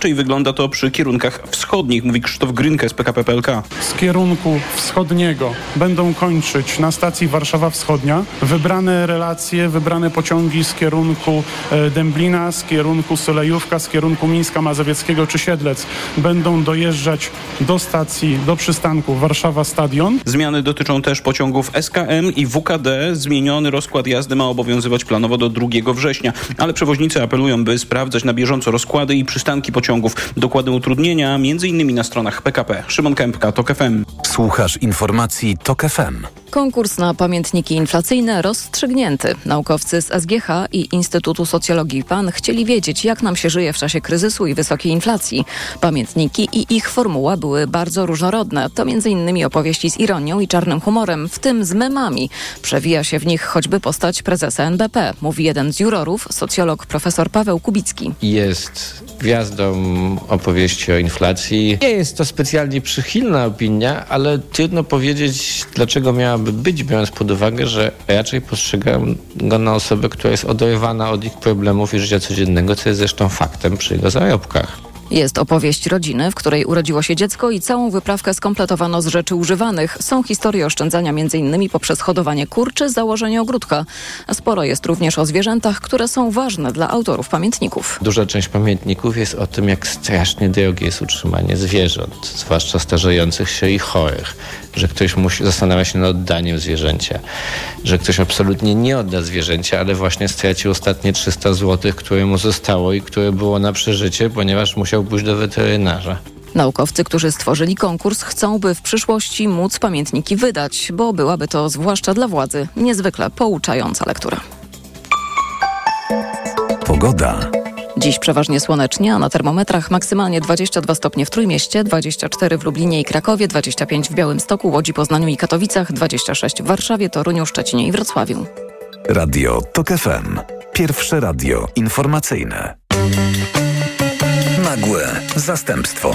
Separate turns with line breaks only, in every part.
Inaczej wygląda to przy kierunkach wschodnich, mówi Krzysztof Grynkę z PKP PLK.
Z kierunku wschodniego będą kończyć na stacji Warszawa Wschodnia wybrane relacje, wybrane pociągi z kierunku e, Dęblina, z kierunku Solejówka, z kierunku Mińska Mazowieckiego czy Siedlec będą dojeżdżać do stacji, do przystanku Warszawa Stadion.
Zmiany dotyczą też pociągów SKM i WKD. Zmieniony rozkład jazdy ma obowiązywać planowo do 2 września, ale przewoźnicy apelują, by sprawdzać na bieżąco rozkłady i przystanki pociągów. Dokłady utrudnienia m.in. na stronach PKP. Szymon Kępka, TOK FM.
Słuchasz informacji TOK FM.
Konkurs na pamiętniki inflacyjne rozstrzygnięty. Naukowcy z SGH i Instytutu Socjologii PAN chcieli wiedzieć, jak nam się żyje w czasie kryzysu i wysokiej inflacji. Pamiętniki i ich formuła były bardzo różnorodne. To m.in. opowieści z ironią i czarnym humorem, w tym z memami. Przewija się w nich choćby postać prezesa NBP, mówi jeden z jurorów, socjolog profesor Paweł Kubicki.
Jest gwiazdą opowieści o inflacji. Nie jest to specjalnie przychylna opinia, ale trudno powiedzieć, dlaczego miałaby być, biorąc pod uwagę, że raczej postrzegam go na osobę, która jest oderwana od ich problemów i życia codziennego, co jest zresztą faktem przy jego zarobkach.
Jest opowieść rodziny, w której urodziło się dziecko i całą wyprawkę skompletowano z rzeczy używanych. Są historie oszczędzania m.in. poprzez hodowanie kur czy założenie ogródka. Sporo jest również o zwierzętach, które są ważne dla autorów pamiętników.
Duża część pamiętników jest o tym, jak strasznie drogie jest utrzymanie zwierząt, zwłaszcza starzejących się i chorych że ktoś musi, zastanawia się nad oddaniem zwierzęcia, że ktoś absolutnie nie odda zwierzęcia, ale właśnie stracił ostatnie 300 zł, które mu zostało i które było na przeżycie, ponieważ musiał pójść do weterynarza.
Naukowcy, którzy stworzyli konkurs, chcą, by w przyszłości móc pamiętniki wydać, bo byłaby to, zwłaszcza dla władzy, niezwykle pouczająca lektura.
Pogoda.
Dziś przeważnie słonecznie, a na termometrach maksymalnie 22 stopnie w Trójmieście, 24 w Lublinie i Krakowie, 25 w Białymstoku, Łodzi, Poznaniu i Katowicach, 26 w Warszawie, Toruniu, Szczecinie i Wrocławiu.
Radio TOK FM. Pierwsze radio informacyjne. Nagłe zastępstwo.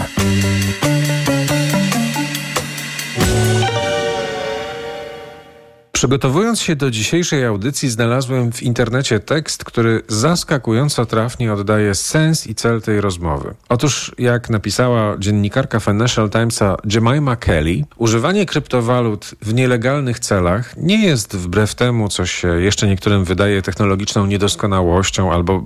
Przygotowując się do dzisiejszej audycji, znalazłem w internecie tekst, który zaskakująco trafnie oddaje sens i cel tej rozmowy. Otóż, jak napisała dziennikarka Financial Timesa Jemima Kelly, używanie kryptowalut w nielegalnych celach nie jest wbrew temu, co się jeszcze niektórym wydaje technologiczną niedoskonałością albo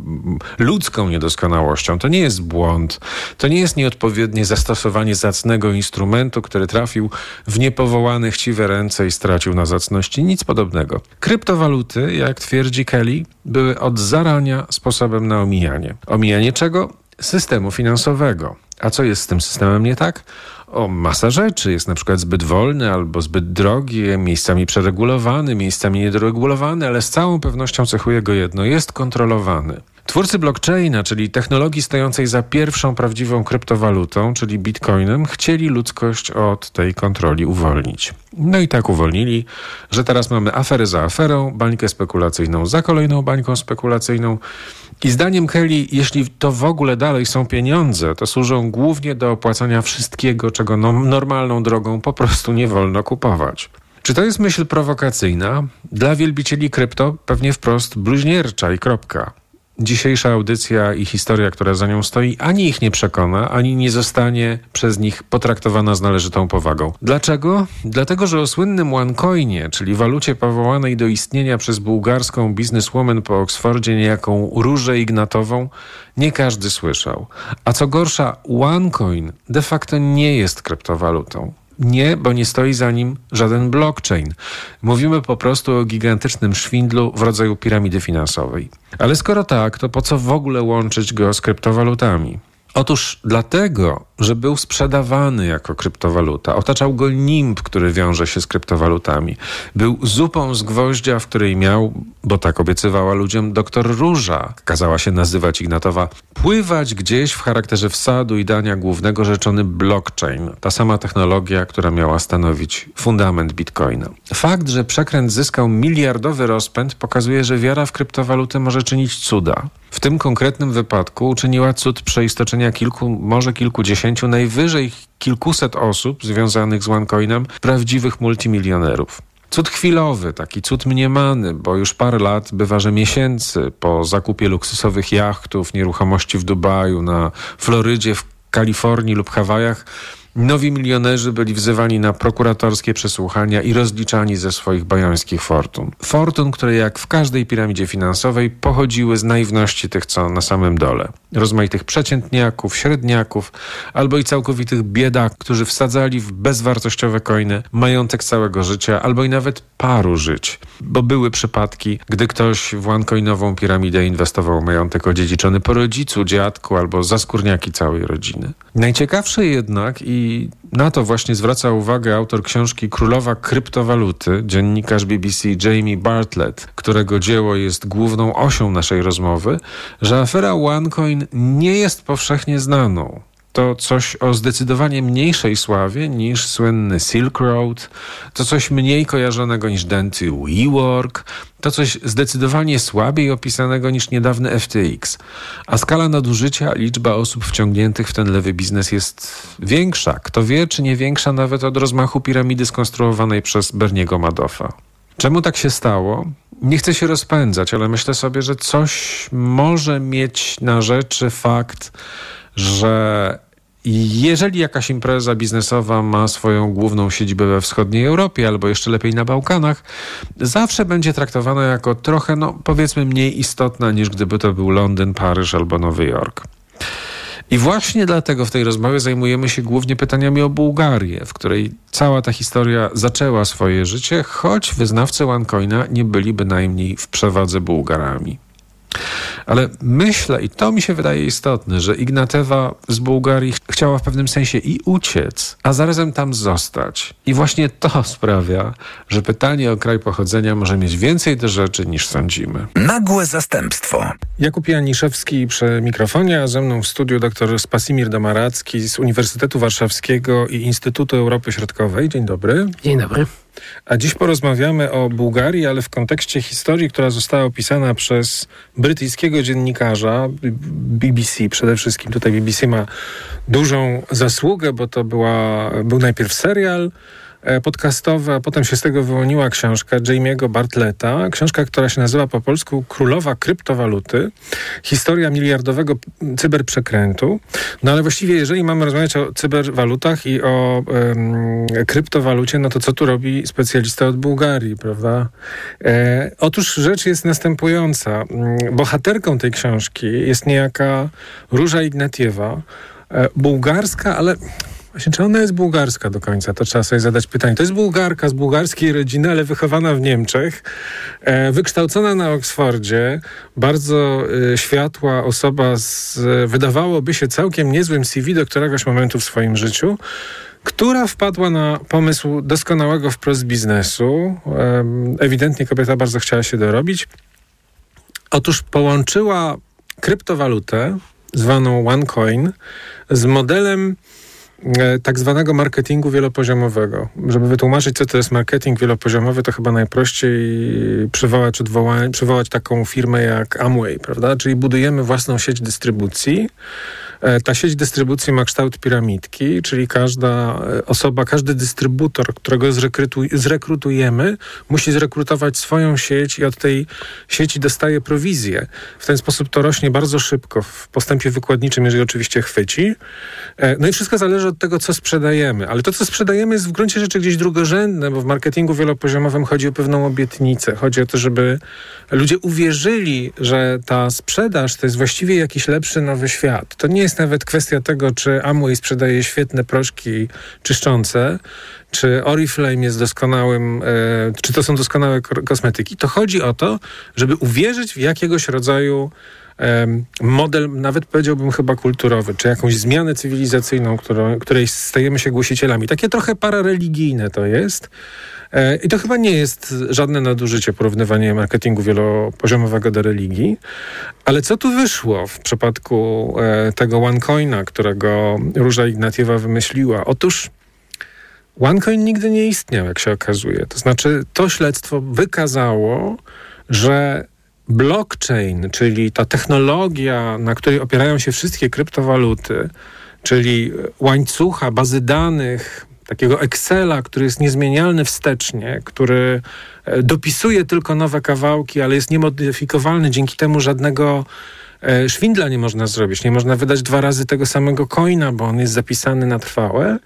ludzką niedoskonałością. To nie jest błąd. To nie jest nieodpowiednie zastosowanie zacnego instrumentu, który trafił w niepowołane chciwe ręce i stracił na zacności nic podobnego. Kryptowaluty, jak twierdzi Kelly, były od zarania sposobem na omijanie. Omijanie czego? Systemu finansowego. A co jest z tym systemem nie tak? O, masa rzeczy. Jest na przykład zbyt wolny albo zbyt drogi, miejscami przeregulowany, miejscami niedoregulowany, ale z całą pewnością cechuje go jedno. Jest kontrolowany. Twórcy blockchaina, czyli technologii stojącej za pierwszą prawdziwą kryptowalutą, czyli bitcoinem, chcieli ludzkość od tej kontroli uwolnić. No i tak uwolnili, że teraz mamy aferę za aferą, bańkę spekulacyjną za kolejną bańką spekulacyjną. I zdaniem Kelly, jeśli to w ogóle dalej są pieniądze, to służą głównie do opłacania wszystkiego, czego no, normalną drogą po prostu nie wolno kupować. Czy to jest myśl prowokacyjna? Dla wielbicieli krypto pewnie wprost bluźniercza i kropka dzisiejsza audycja i historia, która za nią stoi, ani ich nie przekona, ani nie zostanie przez nich potraktowana z należytą powagą. Dlaczego? Dlatego, że o słynnym OneCoinie, czyli walucie powołanej do istnienia przez bułgarską bizneswoman po Oksfordzie, niejaką Różę Ignatową, nie każdy słyszał. A co gorsza, OneCoin de facto nie jest kryptowalutą. Nie, bo nie stoi za nim żaden blockchain. Mówimy po prostu o gigantycznym szwindlu w rodzaju piramidy finansowej. Ale skoro tak, to po co w ogóle łączyć go z kryptowalutami? Otóż dlatego, że był sprzedawany jako kryptowaluta. Otaczał go nimb, który wiąże się z kryptowalutami. Był zupą z gwoździa, w której miał, bo tak obiecywała ludziom doktor Róża, kazała się nazywać Ignatowa, pływać gdzieś w charakterze wsadu i dania głównego rzeczony blockchain. Ta sama technologia, która miała stanowić fundament bitcoina. Fakt, że przekręt zyskał miliardowy rozpęd pokazuje, że wiara w kryptowaluty może czynić cuda. W tym konkretnym wypadku uczyniła cud przeistoczenia kilku, może kilkudziesięciu, najwyżej kilkuset osób związanych z OneCoinem, prawdziwych multimilionerów. Cud chwilowy, taki cud mniemany, bo już parę lat, bywa, że miesięcy po zakupie luksusowych jachtów, nieruchomości w Dubaju, na Florydzie, w Kalifornii lub Hawajach, Nowi milionerzy byli wzywani na prokuratorskie przesłuchania i rozliczani ze swoich bajońskich fortun. Fortun, które jak w każdej piramidzie finansowej pochodziły z naiwności tych, co na samym dole. Rozmaitych przeciętniaków, średniaków albo i całkowitych biedak, którzy wsadzali w bezwartościowe coiny majątek całego życia albo i nawet paru żyć. Bo były przypadki, gdy ktoś w OneCoinową piramidę inwestował majątek odziedziczony po rodzicu, dziadku albo zaskórniaki całej rodziny. Najciekawsze jednak i na to właśnie zwraca uwagę autor książki Królowa kryptowaluty, dziennikarz BBC Jamie Bartlett, którego dzieło jest główną osią naszej rozmowy, że afera OneCoin nie jest powszechnie znaną to coś o zdecydowanie mniejszej sławie niż słynny Silk Road, to coś mniej kojarzonego niż denty WeWork, to coś zdecydowanie słabiej opisanego niż niedawny FTX. A skala nadużycia, liczba osób wciągniętych w ten lewy biznes jest większa. Kto wie, czy nie większa nawet od rozmachu piramidy skonstruowanej przez Berniego Madoffa. Czemu tak się stało? Nie chcę się rozpędzać, ale myślę sobie, że coś może mieć na rzeczy fakt, że jeżeli jakaś impreza biznesowa ma swoją główną siedzibę we wschodniej Europie, albo jeszcze lepiej na Bałkanach, zawsze będzie traktowana jako trochę, no powiedzmy, mniej istotna niż gdyby to był Londyn, Paryż albo Nowy Jork. I właśnie dlatego w tej rozmowie zajmujemy się głównie pytaniami o Bułgarię, w której cała ta historia zaczęła swoje życie, choć wyznawcy OneCoina nie byli bynajmniej w przewadze Bułgarami. Ale myślę, i to mi się wydaje istotne, że Ignatewa z Bułgarii chciała w pewnym sensie i uciec, a zarazem tam zostać. I właśnie to sprawia, że pytanie o kraj pochodzenia może mieć więcej do rzeczy niż sądzimy.
Nagłe zastępstwo.
Jakub Janiszewski przy mikrofonie, a ze mną w studiu dr Spasimir Domaracki z Uniwersytetu Warszawskiego i Instytutu Europy Środkowej. Dzień dobry.
Dzień dobry.
A dziś porozmawiamy o Bułgarii, ale w kontekście historii, która została opisana przez brytyjskiego dziennikarza BBC. Przede wszystkim tutaj BBC ma dużą zasługę, bo to była, był najpierw serial, podcastowe, a potem się z tego wyłoniła książka Jamie'ego Bartletta, książka, która się nazywa po polsku Królowa kryptowaluty, historia miliardowego cyberprzekrętu. No ale właściwie, jeżeli mamy rozmawiać o cyberwalutach i o kryptowalucie, no to co tu robi specjalista od Bułgarii, prawda? E, otóż rzecz jest następująca. Mm, bohaterką tej książki jest niejaka Róża Ignatiewa, e, bułgarska, ale Właśnie, czy ona jest bułgarska do końca? To trzeba sobie zadać pytanie. To jest bułgarka z bułgarskiej rodziny, ale wychowana w Niemczech, e, wykształcona na Oksfordzie, bardzo e, światła osoba z, wydawałoby się, całkiem niezłym CV do któregoś momentu w swoim życiu, która wpadła na pomysł doskonałego wprost biznesu. E, ewidentnie kobieta bardzo chciała się dorobić. Otóż połączyła kryptowalutę, zwaną OneCoin, z modelem E, tak zwanego marketingu wielopoziomowego. Żeby wytłumaczyć, co to jest marketing wielopoziomowy, to chyba najprościej przywołać, przywołać taką firmę jak Amway, prawda? Czyli budujemy własną sieć dystrybucji, E, ta sieć dystrybucji ma kształt piramidki, czyli każda e, osoba, każdy dystrybutor, którego zrekrutujemy, musi zrekrutować swoją sieć i od tej sieci dostaje prowizję. W ten sposób to rośnie bardzo szybko w postępie wykładniczym, jeżeli oczywiście chwyci. E, no i wszystko zależy od tego, co sprzedajemy. Ale to, co sprzedajemy, jest w gruncie rzeczy gdzieś drugorzędne, bo w marketingu wielopoziomowym chodzi o pewną obietnicę. Chodzi o to, żeby ludzie uwierzyli, że ta sprzedaż to jest właściwie jakiś lepszy nowy świat. To nie jest jest nawet kwestia tego, czy Amway sprzedaje świetne proszki czyszczące, czy Oriflame jest doskonałym, e, czy to są doskonałe kosmetyki. To chodzi o to, żeby uwierzyć w jakiegoś rodzaju model, nawet powiedziałbym chyba kulturowy, czy jakąś zmianę cywilizacyjną, którą, której stajemy się głosicielami. Takie trochę parareligijne to jest. E, I to chyba nie jest żadne nadużycie porównywanie marketingu wielopoziomowego do religii. Ale co tu wyszło w przypadku e, tego OneCoina, którego Róża Ignatiewa wymyśliła? Otóż OneCoin nigdy nie istniał, jak się okazuje. To znaczy, to śledztwo wykazało, że blockchain, czyli ta technologia, na której opierają się wszystkie kryptowaluty, czyli łańcucha, bazy danych, takiego Excela, który jest niezmienialny wstecznie, który e, dopisuje tylko nowe kawałki, ale jest niemodyfikowalny, dzięki temu żadnego e, szwindla nie można zrobić. Nie można wydać dwa razy tego samego coina, bo on jest zapisany na trwałe.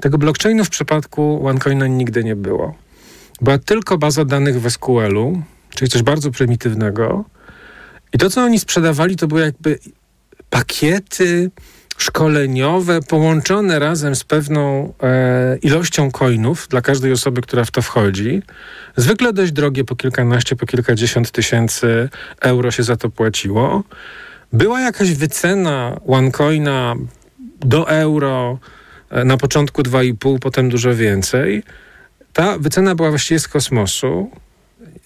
Tego blockchainu w przypadku OneCoina nigdy nie było. Była tylko baza danych w SQL-u, czyli coś bardzo prymitywnego. I to, co oni sprzedawali, to były jakby pakiety szkoleniowe połączone razem z pewną e, ilością coinów dla każdej osoby, która w to wchodzi. Zwykle dość drogie, po kilkanaście, po kilkadziesiąt tysięcy euro się za to płaciło. Była jakaś wycena OneCoina do euro, e, na początku 2,5, potem dużo więcej. Ta wycena była właściwie z kosmosu.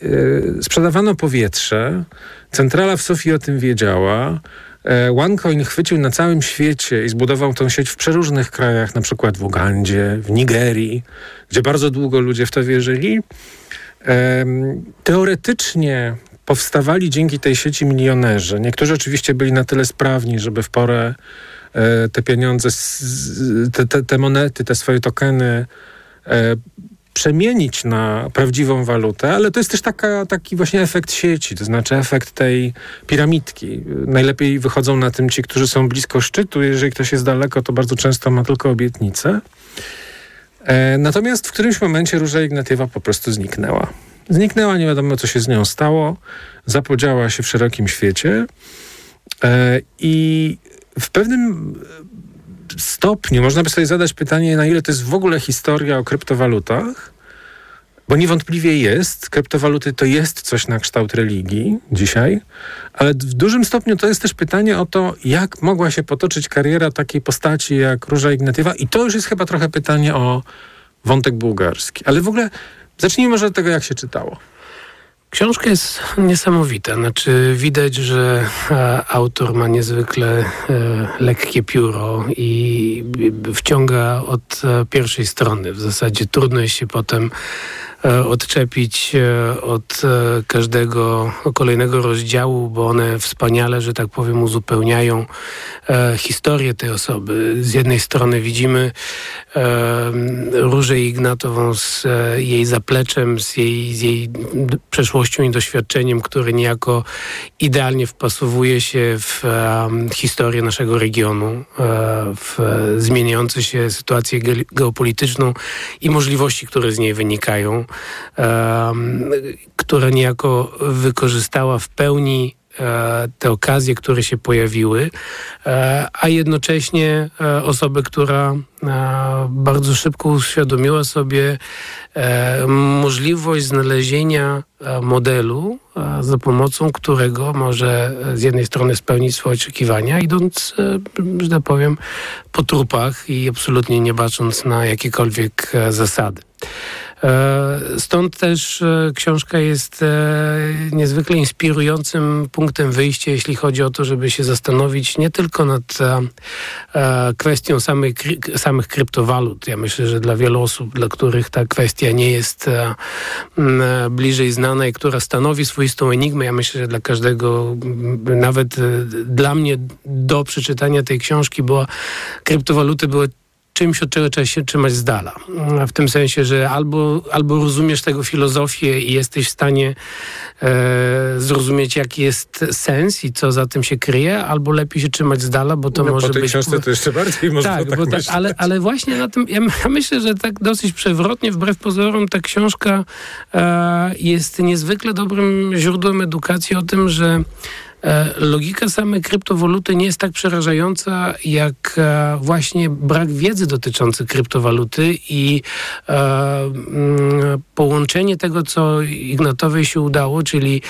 E, sprzedawano powietrze. Centrala w Sofii o tym wiedziała. E, OneCoin chwycił na całym świecie i zbudował tę sieć w przeróżnych krajach, na przykład w Ugandzie, w Nigerii, gdzie bardzo długo ludzie w to wierzyli. Teoretycznie powstawali dzięki tej sieci milionerzy. Niektórzy oczywiście byli na tyle sprawni, żeby w porę e, te pieniądze, te, te, te monety, te swoje tokeny e, przemienić na prawdziwą walutę, ale to jest też taka, taki właśnie efekt sieci, to znaczy efekt tej piramidki. Najlepiej wychodzą na tym ci, którzy są blisko szczytu. Jeżeli ktoś jest daleko, to bardzo często ma tylko obietnicę. E, natomiast w którymś momencie Róża Ignatiewa po prostu zniknęła. Zniknęła, nie wiadomo co się z nią stało, zapodziała się w szerokim świecie e, i w pewnym stopniu można by sobie zadać pytanie, na ile to jest w ogóle historia o kryptowalutach, bo niewątpliwie jest. Kryptowaluty to jest coś na kształt religii dzisiaj, ale w dużym stopniu to jest też pytanie o to, jak mogła się potoczyć kariera takiej postaci jak Róża Ignatiewa i to już jest chyba trochę pytanie o wątek bułgarski. Ale w ogóle zacznijmy może od tego, jak się czytało.
Książka jest niesamowita. Znaczy, widać, że e, autor ma niezwykle e, lekkie pióro i wciąga od e, pierwszej strony. W zasadzie trudno jest się potem odczepić od każdego kolejnego rozdziału, bo one wspaniale, że tak powiem, uzupełniają historię tej osoby. Z jednej strony widzimy Różę Ignatową z jej zapleczem, z jej, z jej przeszłością i doświadczeniem, który niejako idealnie wpasowuje się w historię naszego regionu, w zmieniającą się sytuację geopolityczną i możliwości, które z niej wynikają która niejako wykorzystała w pełni e, te okazje, które się pojawiły, e, a jednocześnie e, osobę, która bardzo szybko uświadomiła sobie możliwość znalezienia modelu, za pomocą którego może z jednej strony spełnić swoje oczekiwania, idąc, że tak powiem, po trupach i absolutnie nie bacząc na jakiekolwiek zasady. E, stąd też e, książka jest e, niezwykle inspirującym punktem wyjścia, jeśli chodzi o to, żeby się zastanowić nie tylko nad kwestią samych, samych kryptowalut. Ja myślę, że dla wielu osób, dla których ta kwestia nie jest bliżej znana i która stanowi swoistą enigmę, ja myślę, że dla każdego, nawet dla mnie do przeczytania tej książki była kryptowaluty były czymś, od czego trzeba się trzymać z dala. W tym sensie, że albo, albo rozumiesz tego filozofię i jesteś w stanie e, zrozumieć, jaki jest sens i co za tym się kryje, albo lepiej się trzymać z dala, bo to
no,
może
po tej
być...
książce to jeszcze bardziej można tak, tak, bo tak
ale, ale właśnie na tym, ja, myślę, że tak dosyć przewrotnie, wbrew pozorom, ta książka e, jest niezwykle dobrym źródłem edukacji o tym, że logika samej kryptowaluty nie jest tak przerażająca, jak e, właśnie brak wiedzy dotyczący kryptowaluty i e, mm, połączenie tego, co Ignatowej się udało, czyli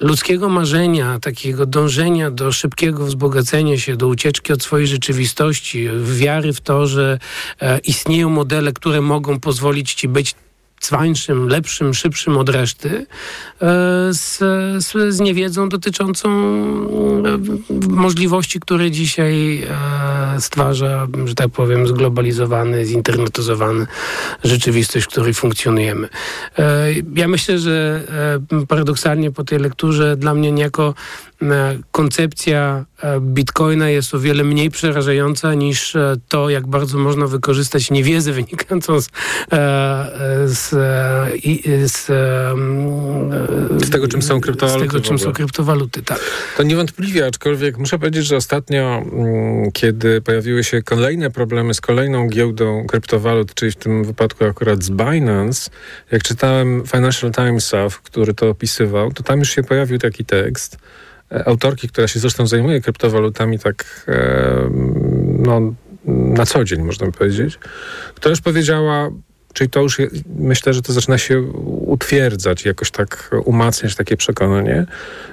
ludzkiego marzenia, takiego dążenia do szybkiego wzbogacenia się, do ucieczki od swojej rzeczywistości, wiary w to, że istnieją modele, które mogą pozwolić ci być cwańszym, lepszym, szybszym od reszty, e, z, z, z niewiedzą dotyczącą e, możliwości, które dzisiaj e, stwarza, że tak powiem, zglobalizowany, zinternetyzowany rzeczywistość, w której funkcjonujemy. Ja myślę, że paradoksalnie po tej lekturze dla mnie niejako koncepcja bitcoina jest o wiele mniej przerażająca niż to, jak bardzo można wykorzystać niewiedzę wynikającą z, z,
z, z tego, czym są kryptowaluty.
Z tego, czym są kryptowaluty, tak.
To niewątpliwie, aczkolwiek muszę powiedzieć, że ostatnio, mm, kiedy pojawiły się kolejne problemy z kolejną giełdą kryptowalut, czyli w tym wypadku akurat z Binance, jak czytałem Financial Timesa, który to opisywał, to tam już się pojawił taki tekst e, autorki, która się zresztą zajmuje kryptowalutami tak e, no, na co dzień, można powiedzieć, która już powiedziała, Czyli to już, myślę, że to zaczyna się utwierdzać, jakoś tak umacniać takie przekonanie,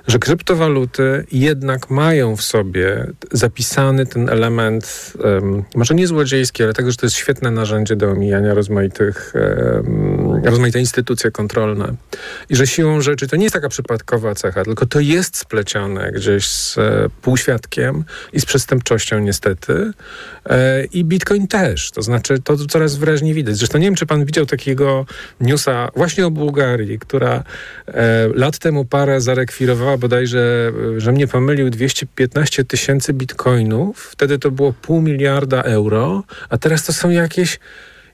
że kryptowaluty jednak mają w sobie zapisany ten element, um, może nie złodziejski, ale tego, że to jest świetne narzędzie do omijania rozmaitych, um, rozmaite instytucje kontrolne. I że siłą rzeczy to nie jest taka przypadkowa cecha, tylko to jest splecione gdzieś z e, półświadkiem i z przestępczością niestety. E, I Bitcoin też. To znaczy, to coraz wyraźniej widać. Zresztą nie wiem, czy pan widział takiego newsa właśnie o Bułgarii, która e, lat temu parę zarekwirowała bodajże, że mnie pomylił, 215 tysięcy bitcoinów. Wtedy to było pół miliarda euro, a teraz to są jakieś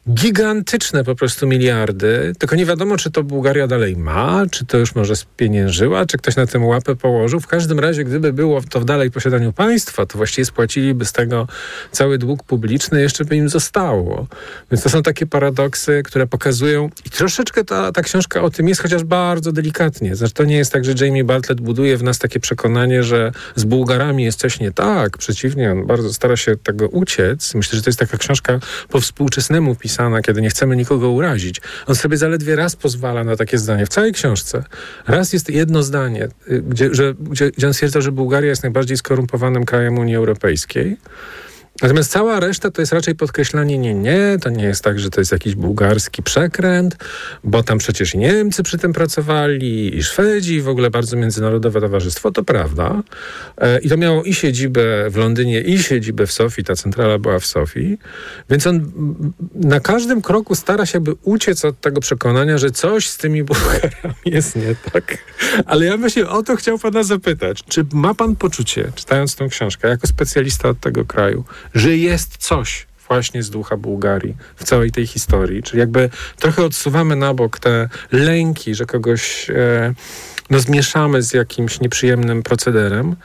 gigantyczne po prostu miliardy, tylko nie wiadomo, czy to Bułgaria dalej ma, czy to już może spieniężyła, czy ktoś na tym łapę położył. W każdym razie, gdyby było to w dalej posiadaniu państwa, to właściwie spłaciliby z tego cały dług publiczny, jeszcze by im zostało. Więc to są takie paradoksy, które pokazują i troszeczkę ta, ta książka o tym jest, chociaż bardzo delikatnie. Znaczy, to nie jest tak, że Jamie Bartlett buduje w nas takie przekonanie, że z Bułgarami jest coś nie tak. Przeciwnie, on bardzo stara się tego uciec. Myślę, że to jest taka książka po współczesnemu pisaniu napisana, kiedy nie chcemy nikogo urazić. On sobie zaledwie raz pozwala na takie zdanie w całej książce. Raz jest jedno zdanie, y, gdzie, że, gdzie, gdzie on stwierdza, że Bułgaria jest najbardziej skorumpowanym krajem Unii Europejskiej. Natomiast cała reszta to jest raczej podkreślanie, nie, nie, to nie jest tak, że to jest jakiś bułgarski przekręt, bo tam przecież i Niemcy przy tym pracowali, i Szwedzi, i w ogóle bardzo międzynarodowe towarzystwo, to prawda. E, I to miało i siedzibę w Londynie, i siedzibę w Sofii, ta centrala była w Sofii, więc on na każdym kroku stara się, by uciec od tego przekonania, że coś z tymi Bułgarami jest nie tak. Ale ja właśnie o to chciał pana zapytać. Czy ma pan poczucie, czytając tę książkę, jako specjalista od tego kraju, że jest coś właśnie z ducha Bułgarii w całej tej historii. Czyli jakby trochę odsuwamy na bok te lęki, że kogoś e, no, zmieszamy z jakimś nieprzyjemnym procederem.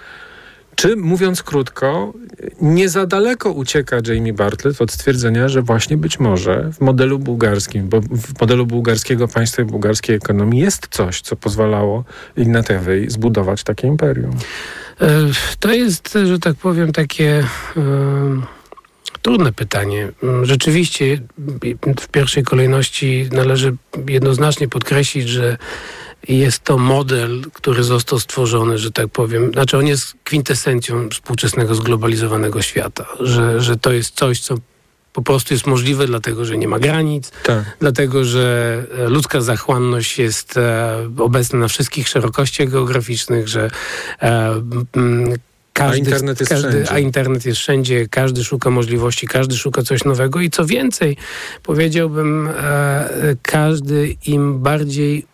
Czy, mówiąc krótko, nie za daleko ucieka Jamie Bartlett od stwierdzenia, że właśnie być może w modelu bułgarskim, bo w modelu bułgarskiego państwa i bułgarskiej ekonomii jest coś, co pozwalało Ignatewej zbudować takie imperium?
E, to jest, że tak powiem, takie trudne pytanie. Mm, rzeczywiście w pierwszej kolejności należy jednoznacznie podkreślić, że jest to model, który został stworzony, że tak powiem, znaczy on jest kwintesencją współczesnego zglobalizowanego świata, że, że to jest coś, co po prostu jest możliwe, dlatego że nie ma granic, tak. dlatego że e, ludzka zachłanność jest e, obecna na wszystkich szerokościach geograficznych, że e, każdy,
a internet jest
każdy,
wszędzie.
A internet jest wszędzie, każdy szuka możliwości, każdy szuka coś nowego i co więcej, powiedziałbym, każdy im bardziej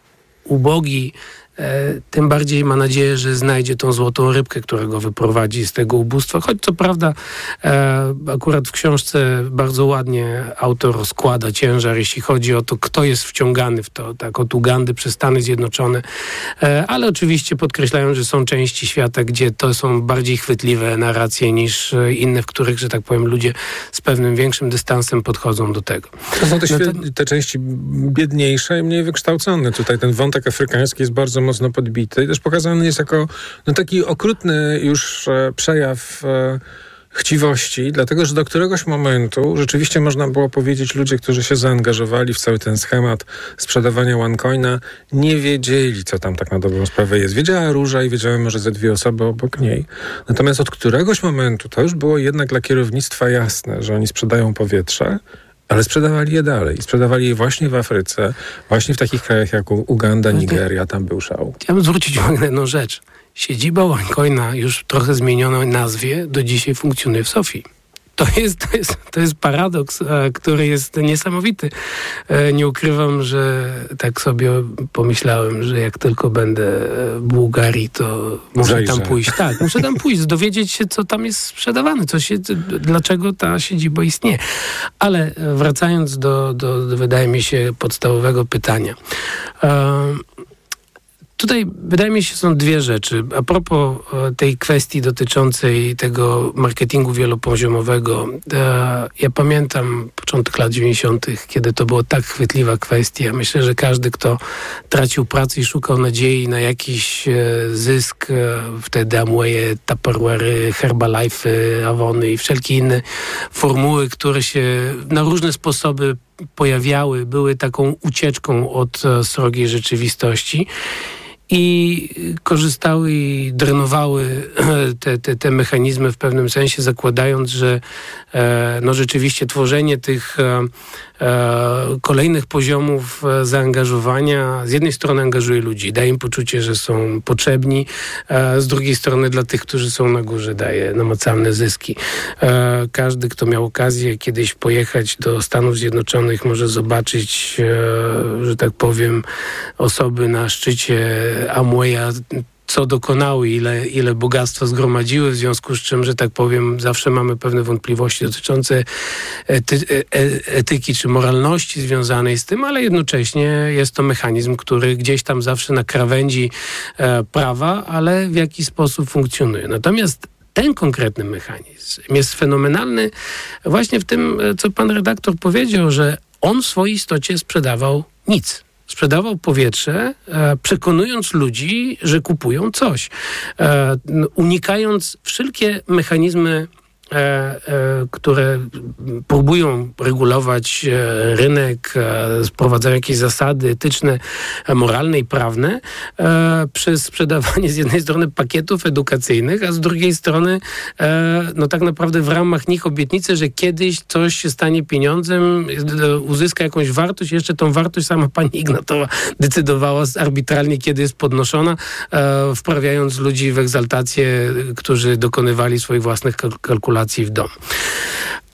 ubogi tym bardziej ma nadzieję, że znajdzie tą złotą rybkę, która go wyprowadzi z tego ubóstwa. Choć co prawda e, akurat w książce bardzo ładnie autor rozkłada ciężar, jeśli chodzi o to, kto jest wciągany w to, tak od Ugandy przez Stany Zjednoczone, e, ale oczywiście podkreślają, że są części świata, gdzie to są bardziej chwytliwe narracje niż inne, w których, że tak powiem, ludzie z pewnym większym dystansem podchodzą do tego.
To są te, no to... te części biedniejsze i mniej wykształcone. Tutaj ten wątek afrykański jest bardzo mocno podbity też pokazany jest jako no, taki okrutny już e, przejaw e, chciwości, dlatego że do któregoś momentu rzeczywiście można było powiedzieć, ludzie, którzy się zaangażowali w cały ten schemat sprzedawania OneCoina, nie wiedzieli, co tam tak na dobrą sprawę jest. Wiedziała Róża i wiedziały może ze dwie osoby obok niej. Natomiast od któregoś momentu to już było jednak dla kierownictwa jasne, że oni sprzedają powietrze, ale sprzedawali je dalej. Sprzedawali je właśnie w Afryce, właśnie w takich krajach jak Uganda, Nigeria, tam był szał.
Chciałbym zwrócić uwagę na jedną rzecz. Siedziba OneCoina już trochę zmienionej nazwie do dzisiaj funkcjonuje w Sofii. To jest, to jest, to jest paradoks, e, który jest niesamowity. E, nie ukrywam, że tak sobie pomyślałem, że jak tylko będę w Bułgarii, to muszę
Zajrzę.
tam pójść. Tak, muszę tam pójść, dowiedzieć się, co tam jest sprzedawane, co się, dlaczego ta siedziba istnieje. Ale wracając do, do, do wydaje mi się, podstawowego pytania. Tutaj wydaje mi się są dwie rzeczy. A propos e, tej kwestii dotyczącej tego marketingu wielopoziomowego. E, ja pamiętam początek lat 90., kiedy to było tak chwytliwa kwestia. Myślę, że każdy, kto tracił pracę i szukał nadziei na jakiś e, zysk, wtedy Amway, Tupperware, Herbalife, Avony i wszelkie inne formuły, które się na różne sposoby pojawiały, były taką ucieczką od srogiej rzeczywistości i korzystały i drenowały te, te, te mechanizmy w pewnym sensie, zakładając, że e, no rzeczywiście tworzenie tych e, e, kolejnych poziomów zaangażowania z jednej strony angażuje ludzi, daje im poczucie, że są potrzebni, z drugiej strony dla tych, którzy są na górze daje namacalne zyski. Każdy, kto miał okazję kiedyś pojechać do Stanów Zjednoczonych może zobaczyć, że tak powiem, osoby na szczycie Amwaya co dokonały, ile, ile bogactwa zgromadziły, w związku z czym, że tak powiem, zawsze mamy pewne wątpliwości dotyczące ety, e, etyki czy moralności związanej z tym, ale jednocześnie jest to mechanizm, który gdzieś tam zawsze na krawędzi e, prawa, ale w jakiś sposób funkcjonuje. Natomiast ten konkretny mechanizm jest fenomenalny właśnie w tym, e, co pan redaktor powiedział, że on w swojej istocie sprzedawał nic sprzedawał powietrze, e, przekonując ludzi, że kupują coś, e, unikając wszelkie mechanizmy które próbują regulować e, rynek, wprowadzają jakieś zasady etyczne, moralne i prawne przez sprzedawanie z jednej strony pakietów edukacyjnych, a z drugiej strony no tak naprawdę w ramach nich obietnicy, że kiedyś coś się stanie pieniądzem, uzyska jakąś wartość, jeszcze tą wartość sama pani Ignatowa decydowała arbitralnie, kiedy jest podnoszona, wprawiając ludzi w egzaltację, którzy dokonywali swoich własnych kalkulacji w dom.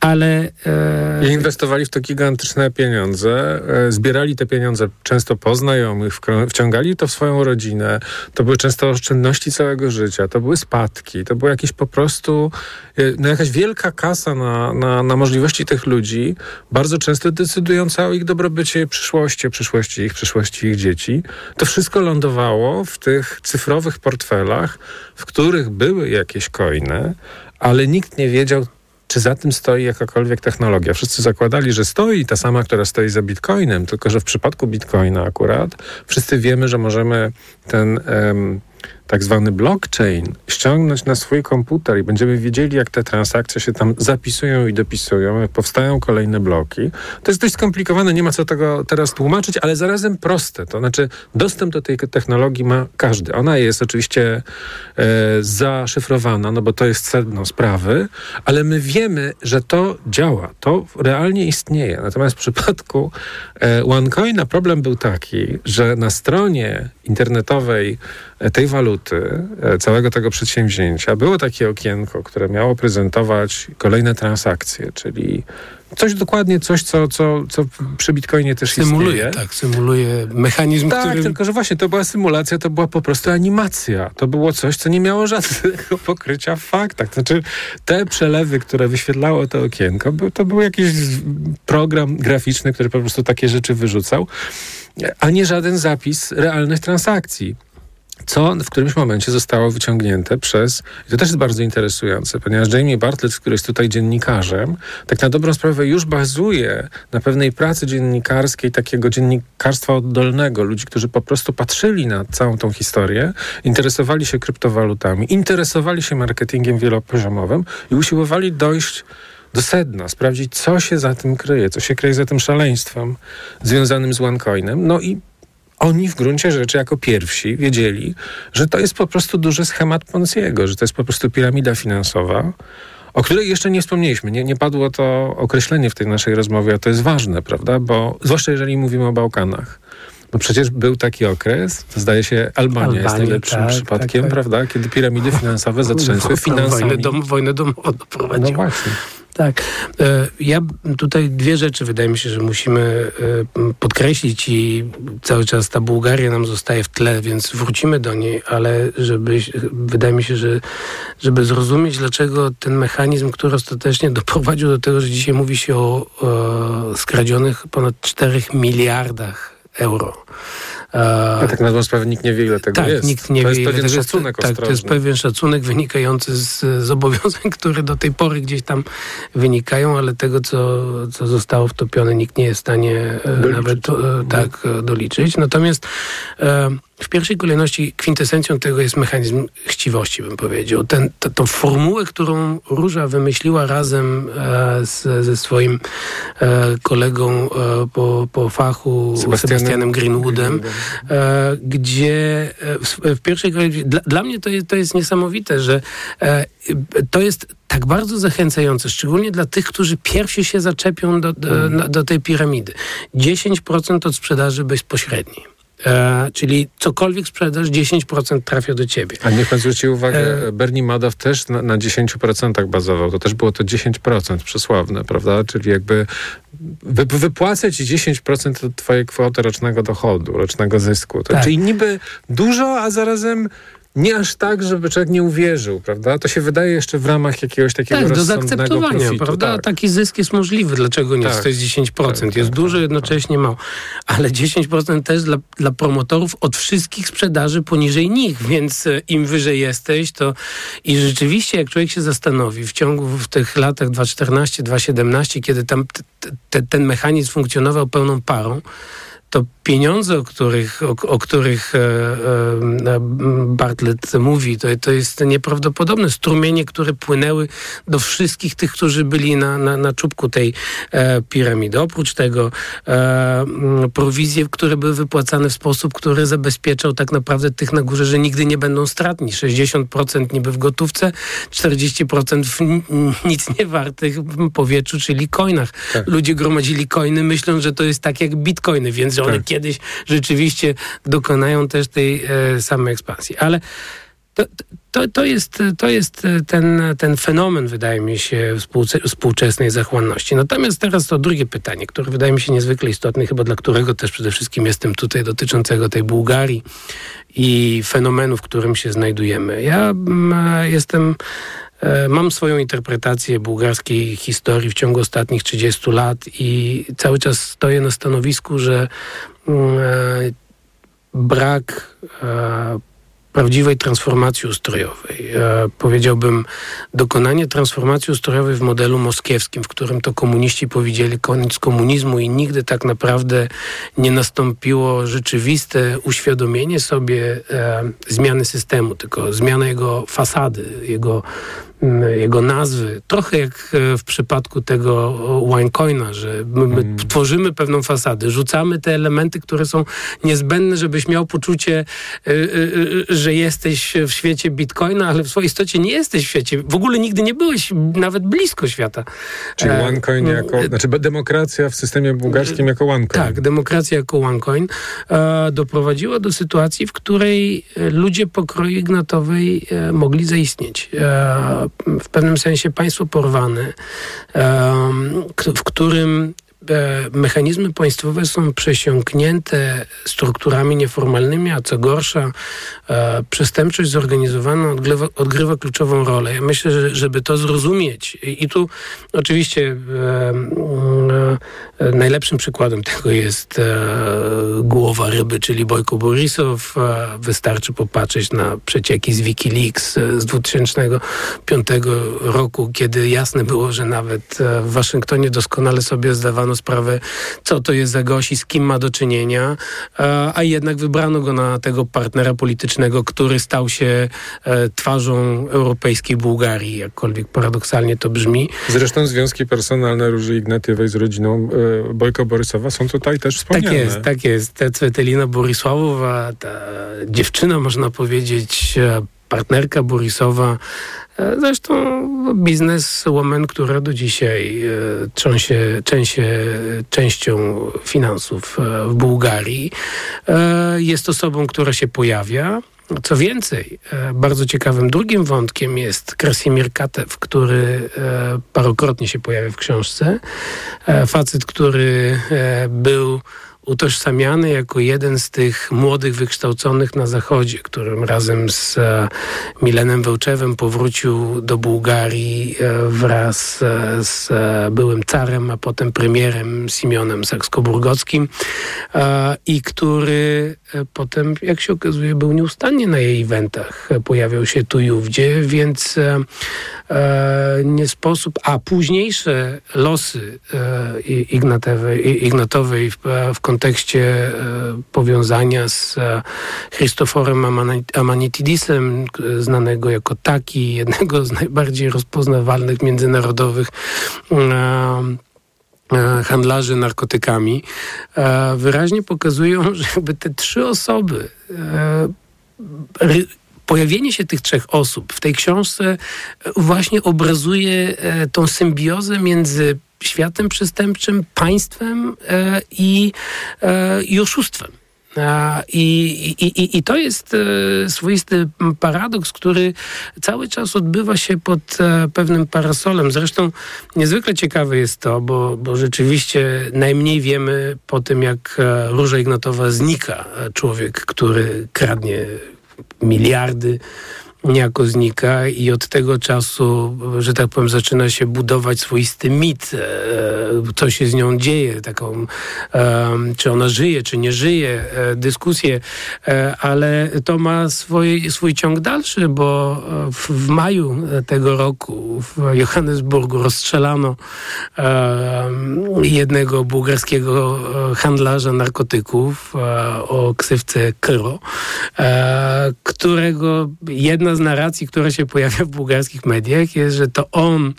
Ale.
E... I inwestowali w to gigantyczne pieniądze, e, zbierali te pieniądze często po znajomych, wciągali to w swoją rodzinę. To były często oszczędności całego życia, to były spadki, to była jakieś po prostu e, no jakaś wielka kasa na, na, na możliwości tych ludzi, bardzo często decydująca o ich dobrobycie przyszłości, przyszłości ich, przyszłości ich dzieci. To wszystko lądowało w tych cyfrowych portfelach, w których były jakieś coiny, ale nikt nie wiedział, czy za tym stoi jakakolwiek technologia. Wszyscy zakładali, że stoi ta sama, która stoi za bitcoinem, tylko że w przypadku bitcoina akurat wszyscy wiemy, że możemy ten. Um, tak zwany blockchain ściągnąć na swój komputer i będziemy wiedzieli, jak te transakcje się tam zapisują i dopisują, jak powstają kolejne bloki. To jest dość skomplikowane, nie ma co tego teraz tłumaczyć, ale zarazem proste. To znaczy dostęp do tej technologii ma każdy. Ona jest oczywiście e, zaszyfrowana, no bo to jest sedno sprawy, ale my wiemy, że to działa. To realnie istnieje. Natomiast w przypadku e, OneCoina problem był taki, że na stronie internetowej tej waluty, e, całego tego przedsięwzięcia, było takie okienko, które miało prezentować kolejne transakcje, czyli coś dokładnie, coś, co, co, co przy Bitcoinie też
symuluje,
istnieje.
Tak, symuluje mechanizm,
tak,
który...
tylko że właśnie to była symulacja, to była po prostu animacja. To było coś, co nie miało żadnego pokrycia w faktach. Znaczy te przelewy, które wyświetlało to okienko, to był jakiś program graficzny, który po prostu takie rzeczy wyrzucał, a nie żaden zapis realnych transakcji co w którymś momencie zostało wyciągnięte przez, i to też jest bardzo interesujące, ponieważ Jamie Bartlett, który jest tutaj dziennikarzem, tak na dobrą sprawę już bazuje na pewnej pracy dziennikarskiej, takiego dziennikarstwa oddolnego, ludzi, którzy po prostu patrzyli na całą tą historię, interesowali się kryptowalutami, interesowali się marketingiem wielopoziomowym i usiłowali dojść do sedna, sprawdzić, co się za tym kryje, co się kryje za tym szaleństwem związanym z OneCoinem. No i oni w gruncie rzeczy jako pierwsi wiedzieli, że to jest po prostu duży schemat Ponciego, że to jest po prostu piramida finansowa, o której jeszcze nie wspomnieliśmy. Nie, nie padło to określenie w tej naszej rozmowie, a to jest ważne, prawda? Bo zwłaszcza jeżeli mówimy o Bałkanach. No przecież był taki okres, zdaje się Albania Albanii, jest najlepszym tak, przypadkiem, tak, tak. prawda? Kiedy piramidy finansowe zatrzęsły finansami.
Wojnę, dom, wojnę domową doprowadziło.
No właśnie.
Tak. E, ja tutaj dwie rzeczy wydaje mi się, że musimy e, podkreślić i cały czas ta Bułgaria nam zostaje w tle, więc wrócimy do niej, ale żeby, wydaje mi się, że żeby zrozumieć, dlaczego ten mechanizm, który ostatecznie doprowadził do tego, że dzisiaj mówi się o, o skradzionych ponad 4 miliardach euro
a tak na dobrą sprawę nikt nie wie, ile tego
tak,
jest.
nikt nie
to
wie,
jest pewien
tego
szacunek
Tak, to jest pewien szacunek wynikający z zobowiązań, które do tej pory gdzieś tam wynikają, ale tego, co, co zostało wtopione, nikt nie jest w stanie e, doliczyć. nawet e, tak doliczyć. Natomiast e, w pierwszej kolejności kwintesencją tego jest mechanizm chciwości, bym powiedział. Ten, to, tą formułę, którą Róża wymyśliła razem e, z, ze swoim e, kolegą e, po, po fachu, Sebastianem, Sebastianem Greenwoodem, e, gdzie e, w, w, pierwszej kolejności... Dla, dla mnie to jest, to jest niesamowite, że e, to jest tak bardzo zachęcające, szczególnie dla tych, którzy pierwsi się zaczepią do, do, do, do tej piramidy. 10% od sprzedaży bezpośredniej. E, czyli cokolwiek sprzedasz, 10% trafia do ciebie.
A niech pan zwróci uwagę, e... Bernie Madoff też na, na 10% bazował. To też było to 10% przesławne, prawda? Czyli jakby wy, wypłacę ci 10% od twojej kwoty rocznego dochodu, rocznego zysku. To, tak. Czyli niby dużo, a zarazem nie aż tak, żeby człowiek nie uwierzył, prawda? To się wydaje jeszcze w ramach jakiegoś takiego tak, do zaakceptowania, profitu,
prawda? Tak. Taki zysk jest możliwy. Dlaczego nie? Tak. To jest 10%. Tak, jest tak, dużo, tak, jednocześnie mało. Ale 10% też dla, dla promotorów od wszystkich sprzedaży poniżej nich, więc e, im wyżej jesteś, to i rzeczywiście jak człowiek się zastanowi w ciągu w tych latach 2014-2017, kiedy tam ten mechanizm funkcjonował pełną parą, to pieniądze, o których, o, o których e, e, Bartlett mówi, to, to jest nieprawdopodobne. Strumienie, które płynęły do wszystkich tych, którzy byli na, na, na czubku tej e, piramidy. Oprócz tego e, prowizje, które były wypłacane w sposób, który zabezpieczał tak naprawdę tych na górze, że nigdy nie będą stratni. 60% niby w gotówce, 40% w nic nie wartych powietrzu, czyli coinach. Tak. Ludzie gromadzili coiny, myśląc, że to jest tak jak bitcoiny, więc one tak. kiedyś rzeczywiście dokonają też tej e, samej ekspansji. Ale to, to, to, jest, to jest ten, ten fenomen, wydaje mi się, współczesnej zachłanności. Natomiast teraz to drugie pytanie, które wydaje mi się niezwykle istotne, chyba dla którego też przede wszystkim jestem tutaj, dotyczącego tej Bułgarii i fenomenu, w którym się znajdujemy. Ja mm, jestem e, Mam swoją interpretację bułgarskiej historii w ciągu ostatnich 30 lat i cały czas stoję na stanowisku, że mm, e, brak e, prawdziwej transformacji ustrojowej. Powiedziałbym, dokonanie transformacji ustrojowej w modelu moskiewskim, w którym to komuniści powiedzieli koniec komunizmu i nigdy tak naprawdę nie nastąpiło rzeczywiste uświadomienie sobie e, zmiany systemu, tylko zmiana jego fasady, jego jego nazwy. Trochę jak e, w przypadku tego OneCoina, że my, mm. tworzymy pewną fasadę, rzucamy te elementy, które są niezbędne, żebyś miał poczucie, e, e, że jesteś w świecie Bitcoina, ale w swojej istocie nie jesteś w świecie. W ogóle nigdy nie byłeś nawet blisko świata.
Czyli OneCoin jako, znaczy demokracja w systemie bułgarskim jako OneCoin.
Tak, demokracja jako OneCoin doprowadziła do sytuacji, w której ludzie pokroju ignatowej mogli zaistnieć w pewnym sensie państwo porwane, w którym mechanizmy państwowe są przesiąknięte strukturami nieformalnymi, a co gorsza, e, przestępczość zorganizowana odgrywa, odgrywa kluczową rolę. Ja myślę, że żeby to zrozumieć i tu oczywiście e, najlepszym przykładem tego jest głowa ryby, czyli Bojko Borisow. Wystarczy popatrzeć na przecieki z Wikileaks z 2005 roku, kiedy jasne było, że nawet w Waszyngtonie doskonale sobie zdawano sprawę, co to jest za gość i z kim ma do czynienia, a jednak wybrano go na tego partnera politycznego, który stał się e, twarzą europejskiej Bułgarii, jakkolwiek paradoksalnie to brzmi.
Zresztą związki personalne Róży Ignatiewej z rodziną e, Bojko Borysowa są tutaj też wspomniane.
Tak jest, tak jest. Ta Cwetelina Borysławowa, ta dziewczyna, można powiedzieć, e, partnerka Borisowa, E, zresztą biznes woman, która do dzisiaj e, trząsie, trzęsie częścią finansów e, w Bułgarii, jest osobą, która się pojawia Co więcej, bardzo ciekawym drugim wątkiem jest Krasimir Katew, który parokrotnie się pojawia w książce. Facet, który był utożsamiany jako jeden z tych młodych wykształconych na Zachodzie, którym razem z e, Milenem Wełczewem powrócił do Bułgarii e, wraz e, z byłym carem, a potem premierem Simionem Saksko-Burgockim i który potem, jak się okazuje, był nieustannie na jej eventach. Pojawiał się tu i ówdzie, więc nie sposób, a późniejsze losy Ignatowej, w, w kontekście e, powiązania z e, Christoforem Amanitidisem, znanego jako taki, jednego z najbardziej rozpoznawalnych międzynarodowych e, handlarzy narkotykami, wyraźnie pokazują, że jakby te trzy osoby pojawienie się tych trzech osób w tej książce właśnie obrazuje tą symbiozę między światem przestępczym, państwem e, i, e, i oszustwem. I, i, I to jest e, swoisty paradoks, który cały czas odbywa się pod pewnym parasolem. Zresztą niezwykle ciekawe jest to, bo, bo rzeczywiście najmniej wiemy po tym, jak Róża Ignatowa znika. Człowiek, który kradnie miliardy, niejako znika i od tego czasu, że tak powiem, zaczyna się budować swoisty mit, e, co się z nią dzieje, taką, czy ona żyje, czy nie żyje, e, dyskusję, e, ale to ma swój, swój ciąg dalszy, bo w, w maju tego roku w Johannesburgu rozstrzelano jednego bułgarskiego handlarza narkotyków o ksywce Kryro, którego jedna z narracji, która się pojawia w bułgarskich mediach, jest, że to on,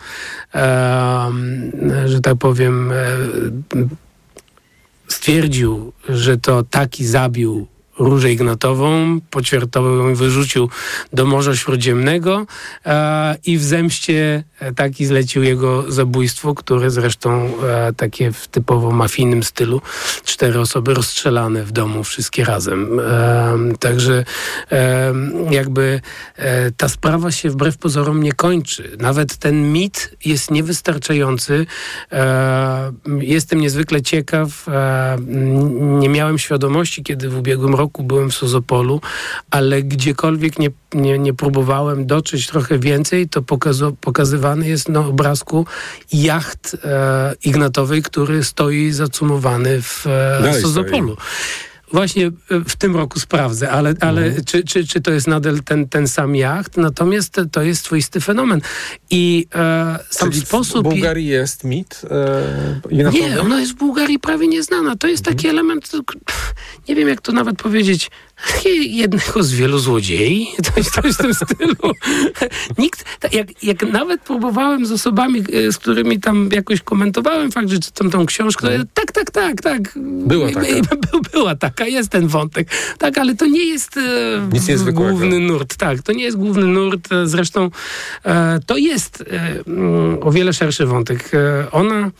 że tak powiem, stwierdził, że to taki zabił Różę Ignatową, poćwiartował ją wyrzucił do Morza Śródziemnego e, i w zemście e, taki zlecił jego zabójstwo, które zresztą e, takie w typowo mafijnym stylu, cztery osoby rozstrzelane w domu, wszystkie razem. E, także e, jakby e, ta sprawa się wbrew pozorom nie kończy. Nawet ten mit jest niewystarczający. jestem niezwykle ciekaw. nie miałem świadomości, kiedy w ubiegłym roku roku byłem w Sozopolu, ale gdziekolwiek nie, nie, nie próbowałem dotrzeć trochę więcej, to pokazu, pokazywany jest na obrazku jacht e, Ignatowej, który stoi zacumowany w e, Sozopolu. Stoi. Właśnie e, w tym roku sprawdzę, ale, ale mhm. czy, czy, czy to jest nadal ten, ten sam jacht? Natomiast to jest swoisty fenomen. I e, sam Czyli sposób...
w Bułgarii jest mit?
E, nie, ona jest w Bułgarii prawie nieznana. To jest mhm. taki element, nie wiem jak to nawet powiedzieć, jednego z wielu złodziei, coś, coś w tym stylu. Nikt, jak, jak nawet próbowałem z osobami, e, z którymi tam jakoś komentowałem fakt, że czytam tą książkę, no. tak, tak, tak, tak.
Była taka.
Była taka, jest ten wątek. Tak, ale to nie jest e, Nic główny nurt. Tak, to nie jest główny nurt. E, zresztą to jest o wiele szerszy wątek. Ona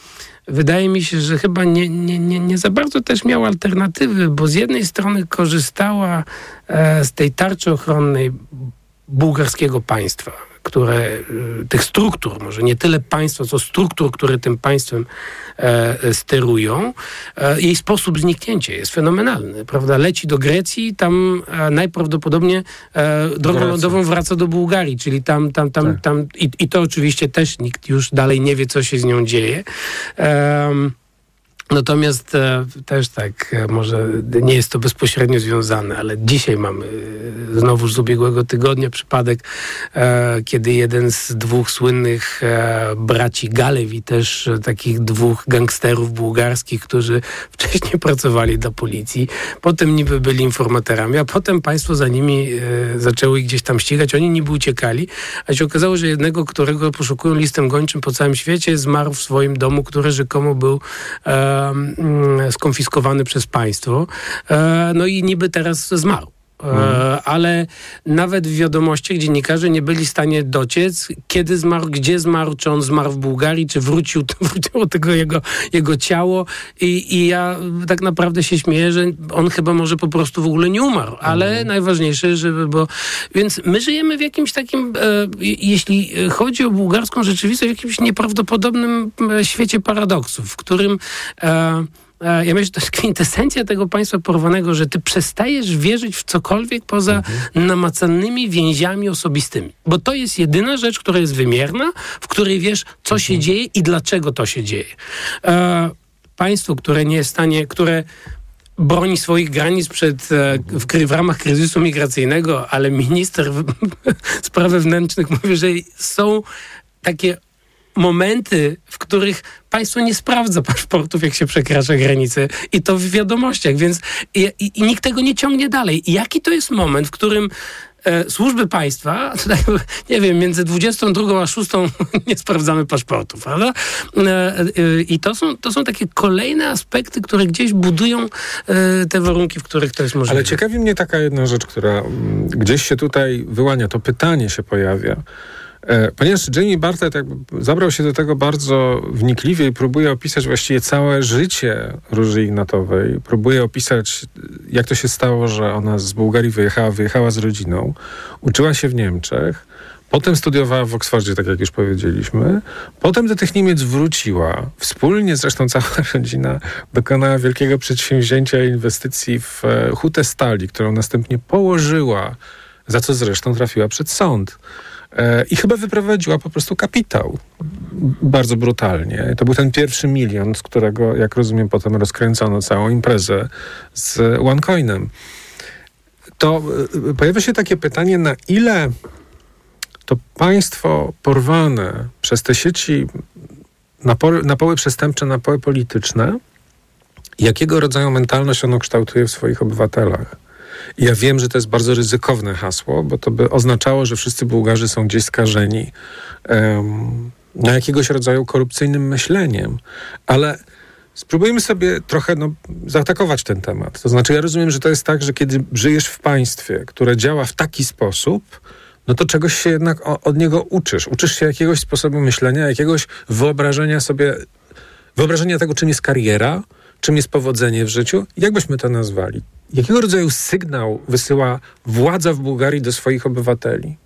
wydaje mi się, że chyba nie, nie, nie, nie za bardzo też miała alternatywy, bo z jednej strony korzystała e, z tej tarczy ochronnej bułgarskiego państwa które, y, tych struktur, może nie tyle państwa, co struktur, które tym państwem e, sterują, e, jej sposób zniknięcia jest fenomenalny, prawda? Leci do Grecji, tam e, najprawdopodobniej drogą Grecja. lądową wraca do Bułgarii, czyli tam, tam, tam, tak. tam i, i, to oczywiście też nikt już dalej nie wie, co się z nią dzieje. Natomiast e, też tak, e, może nie jest to bezpośrednio związane, ale dzisiaj mamy e, znowuż z ubiegłego tygodnia przypadek, kiedy jeden z dwóch słynnych braci Galewi, też takich dwóch gangsterów bułgarskich, którzy wcześniej pracowali dla policji, potem niby byli informatorami, a potem państwo za nimi zaczęły gdzieś tam ścigać, oni niby uciekali, a się okazało, że jednego, którego poszukują listem gończym po całym świecie, zmarł w swoim domu, który rzekomo był skonfiskowany przez państwo. E, no i niby teraz zmarł. E, ale nawet w wiadomościach dziennikarze nie byli w stanie dociec, kiedy zmarł, gdzie zmarł, czy on zmarł w Bułgarii, czy wrócił, wróciło tego jego, jego ciało I, i ja tak naprawdę się śmieję, że on chyba może po prostu w ogóle nie umarł, ale mhm. najważniejsze, żeby, bo więc my żyjemy w jakimś takim, e, jeśli chodzi o bułgarską rzeczywistość, w jakimś nieprawdopodobnym e, świecie paradoksów, w którym e, E, ja myślę, że to jest kwintesencja tego państwa porwanego, że ty przestajesz wierzyć w cokolwiek poza mhm. namacalnymi więziami osobistymi. Bo to jest jedyna rzecz, która jest wymierna, w której wiesz, co mhm. się dzieje i dlaczego to się dzieje. E, państwo, które nie jest w stanie, które broni swoich granic przed, e, w, w ramach kryzysu migracyjnego, ale minister spraw wewnętrznych mówi, że są takie momenty, w których państwo nie sprawdza paszportów, jak się przekracza granice i to w wiadomościach, więc i, i, i nikt tego nie ciągnie dalej. I jaki to jest moment, w którym e, służby państwa, nie wiem, między 22 a 6 nie sprawdzamy paszportów, prawda? E, e, I to są, to są takie kolejne aspekty, które gdzieś budują e, te warunki, w których to jest możliwe.
Ale ciekawi mnie taka jedna rzecz, która mm, gdzieś się tutaj wyłania, to pytanie się pojawia. E, ponieważ Jamie Bartlett zabrał się do tego bardzo wnikliwie i próbuje opisać właściwie całe życie Róży Ignatowej, próbuje opisać, jak to się stało, że ona z Bułgarii wyjechała, wyjechała z rodziną, uczyła się w Niemczech, Potem studiowała w Oksfordzie, tak jak już powiedzieliśmy. Potem do tych Niemiec wróciła. Wspólnie zresztą cała rodzina dokonała wielkiego przedsięwzięcia inwestycji w e, hutę stali, którą następnie położyła, za co zresztą trafiła przed sąd. E, I chyba wyprowadziła po prostu kapitał. Bardzo brutalnie. To był ten pierwszy milion, z którego, jak rozumiem, potem rozkręcono całą imprezę z OneCoinem. To e, pojawia się takie pytanie, na ile to państwo porwane przez te sieci napoły, napoły przestępcze, napoły polityczne, jakiego rodzaju mentalność ono kształtuje w swoich obywatelach? Ja wiem, że to jest bardzo ryzykowne hasło, bo to by oznaczało, że wszyscy Bułgarzy są gdzieś skażeni um, na jakiegoś rodzaju korupcyjnym myśleniem. Ale spróbujmy sobie trochę no, zaatakować ten temat. To znaczy, ja rozumiem, że to jest tak, że kiedy żyjesz w państwie, które działa w taki sposób, no to czegoś się jednak od niego uczysz. Uczysz się jakiegoś sposobu myślenia, jakiegoś wyobrażenia sobie, wyobrażenia tego, czym jest kariera, czym jest powodzenie w życiu. Jak byśmy to nazwali? Jakiego rodzaju sygnał wysyła władza w Bułgarii do swoich obywateli?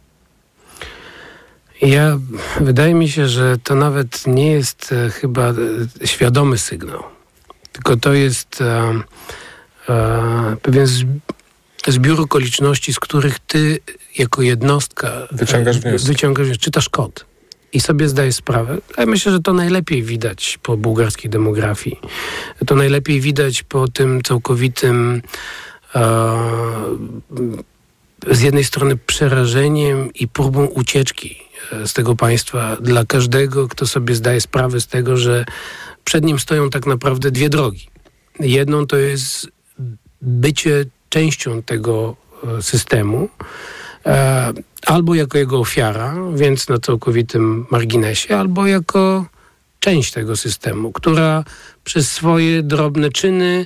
Ja wydaje mi się, że to nawet nie jest e, chyba e, świadomy sygnał, tylko to jest e, e, pewien zbiór okoliczności, z których ty jako jednostka
wyciągasz wnioski.
Wyciągasz, czytasz kod i sobie zdaję sprawę. Ja myślę, że to najlepiej widać po bułgarskiej demografii. To najlepiej widać po tym całkowitym e, z jednej strony przerażeniem i próbą ucieczki e, z tego państwa dla każdego, kto sobie zdaje sprawę z tego, że przed nim stoją tak naprawdę dwie drogi. Jedną to jest bycie częścią tego e, systemu, albo jako jego ofiara, więc na całkowitym marginesie, albo jako część tego systemu, która przez swoje drobne czyny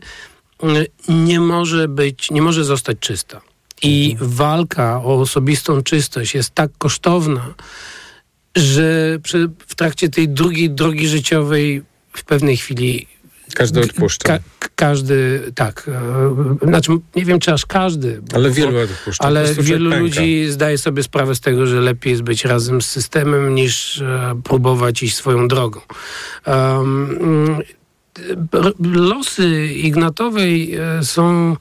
mm, nie może być, nie może zostać czysta. I walka o osobistą czystość jest tak kosztowna, że przy, w trakcie tej drugiej drogi życiowej w pewnej chwili
każdy odpuszcza. Ka
każdy, tak. E, znaczy, nie wiem, czy aż każdy.
Ale bo, wielu odpuszcza.
Ale wielu ludzi zdaje sobie sprawę z tego, że lepiej jest być razem z systemem, niż e, próbować iść swoją drogą. Um, losy Ignatowej e, są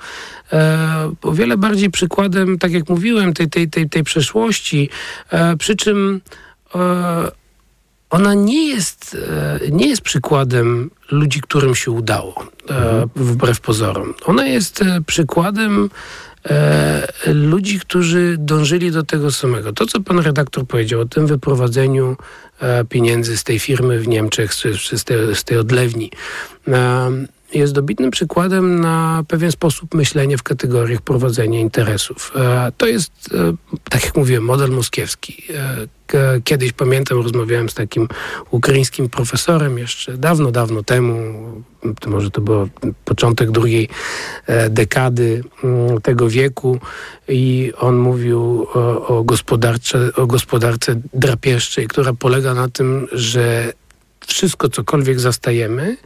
e, o wiele bardziej przykładem, tak jak mówiłem, tej, tej, tej, tej przeszłości, e, przy czym ona nie jest, e, nie jest przykładem ludzi, którym się udało, e, mhm. wbrew pozorom. Ona jest e, przykładem ludzi, którzy dążyli do tego samego. To, co pan redaktor powiedział o tym wyprowadzeniu pieniędzy z tej firmy w Niemczech, z, z, tej, z tej odlewni. Jest dobitnym przykładem na pewien sposób myślenia w kategoriach prowadzenia interesów. E, to jest, e, tak jak mówiłem, model moskiewski. Kiedyś pamiętam, rozmawiałem z takim ukraińskim profesorem jeszcze dawno, dawno temu, to może to był początek drugiej dekady mm, tego wieku i on mówił o, o, gospodarce, o gospodarce drapieżczej, która polega na tym, że wszystko, cokolwiek zastajemy,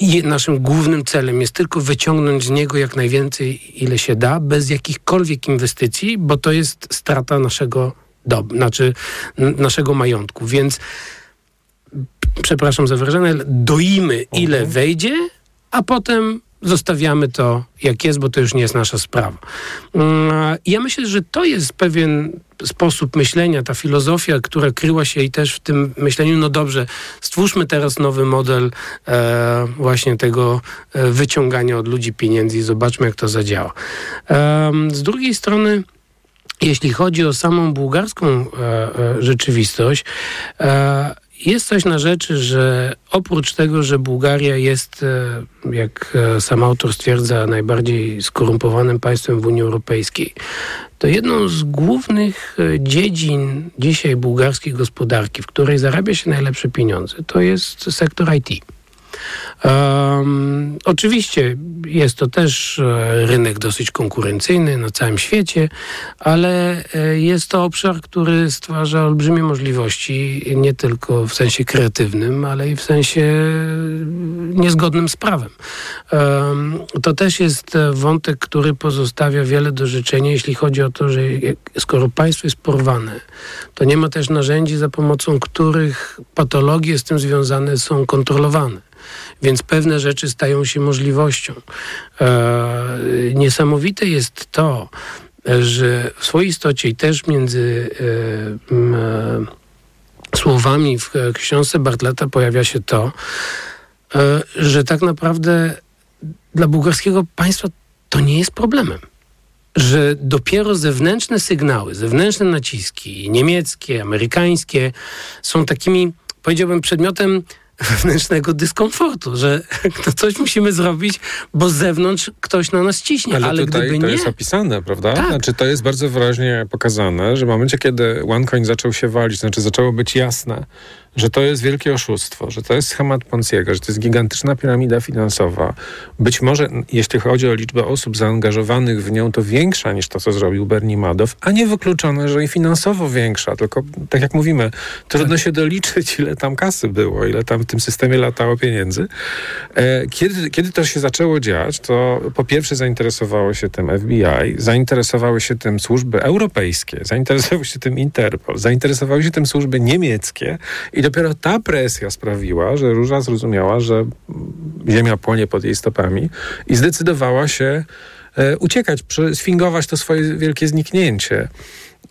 i naszym głównym celem jest tylko wyciągnąć z niego jak najwięcej, ile się da, bez jakichkolwiek inwestycji, bo to jest strata naszego dob, znaczy naszego majątku. Więc przepraszam za wyrażenie, doimy ile mhm. wejdzie, a potem zostawiamy to jak jest, bo to już nie jest nasza sprawa. Mm, ja myślę, że to jest pewien sposób myślenia, ta filozofia, która kryła się i też w tym myśleniu, no dobrze, stwórzmy teraz nowy model e, właśnie tego e, wyciągania od ludzi pieniędzy i zobaczmy, jak to zadziała. E, z drugiej strony, jeśli chodzi o samą bułgarską e, e, rzeczywistość, e, jest coś na rzeczy, że oprócz tego, że Bułgaria jest, e, jak e, sam autor stwierdza, najbardziej skorumpowanym państwem w Unii Europejskiej, to jedną z głównych e, dziedzin dzisiaj bułgarskiej gospodarki, w której zarabia się najlepsze pieniądze, to jest sektor IT. Um, oczywiście jest to też e, rynek dosyć konkurencyjny na całym świecie, ale e, jest to obszar, który stwarza olbrzymie możliwości nie tylko w sensie kreatywnym, ale i w sensie niezgodnym z prawem. Um, to też jest wątek, który pozostawia wiele do życzenia, jeśli chodzi o to, że skoro państwo jest porwane, to nie ma też narzędzi, za pomocą których patologie z tym związane są kontrolowane więc pewne rzeczy stają się możliwością. E, niesamowite jest to, że w swojej istocie i też między e, e, słowami w książce Bartleta pojawia się to, e, że tak naprawdę dla bułgarskiego państwa to nie jest problemem że dopiero zewnętrzne sygnały, zewnętrzne naciski, niemieckie, amerykańskie, są takimi, powiedziałbym, przedmiotem wewnętrznego dyskomfortu, że no coś musimy zrobić, bo z zewnątrz ktoś na nas ciśnie. Ale, ale
tutaj
gdyby
to
nie...
jest opisane, prawda?
Tak.
Znaczy to jest bardzo wyraźnie pokazane, że w momencie, kiedy OneCoin zaczął się walić, znaczy zaczęło być jasne, że to jest wielkie oszustwo, że to jest schemat Ponciego, że to jest gigantyczna piramida finansowa. Być może, jeśli chodzi o liczbę osób zaangażowanych w nią, to większa niż to, co zrobił Bernie Madoff, a nie wykluczone, że i finansowo większa. Tylko, tak jak mówimy, trudno się doliczyć, ile tam kasy było, ile tam w tym systemie latało pieniędzy. E, kiedy, kiedy to się zaczęło dziać, to po pierwsze zainteresowało się tym FBI, zainteresowały się tym służby europejskie, zainteresowały się tym Interpol, zainteresowały się tym służby niemieckie dopiero ta presja sprawiła, że Róża zrozumiała, że ziemia płonie pod jej stopami i zdecydowała się e, uciekać, sfingować to swoje wielkie zniknięcie.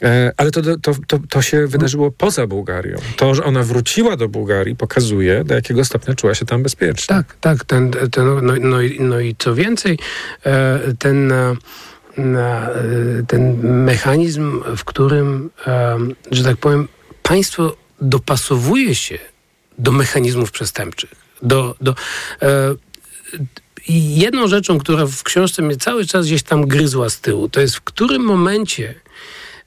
E, ale to, to, to, to się wydarzyło poza Bułgarią. To, że ona wróciła do Bułgarii, pokazuje, do jakiego stopnia czuła się tam bezpiecznie.
Tak, tak. Ten, ten, no, no, no i co więcej, e, ten ten mechanizm, w którym, że tak powiem, państwo dopasowuje się do mechanizmów przestępczych. Do, do, e, jedną rzeczą, która w książce mnie cały czas gdzieś tam gryzła z tyłu, to jest w którym momencie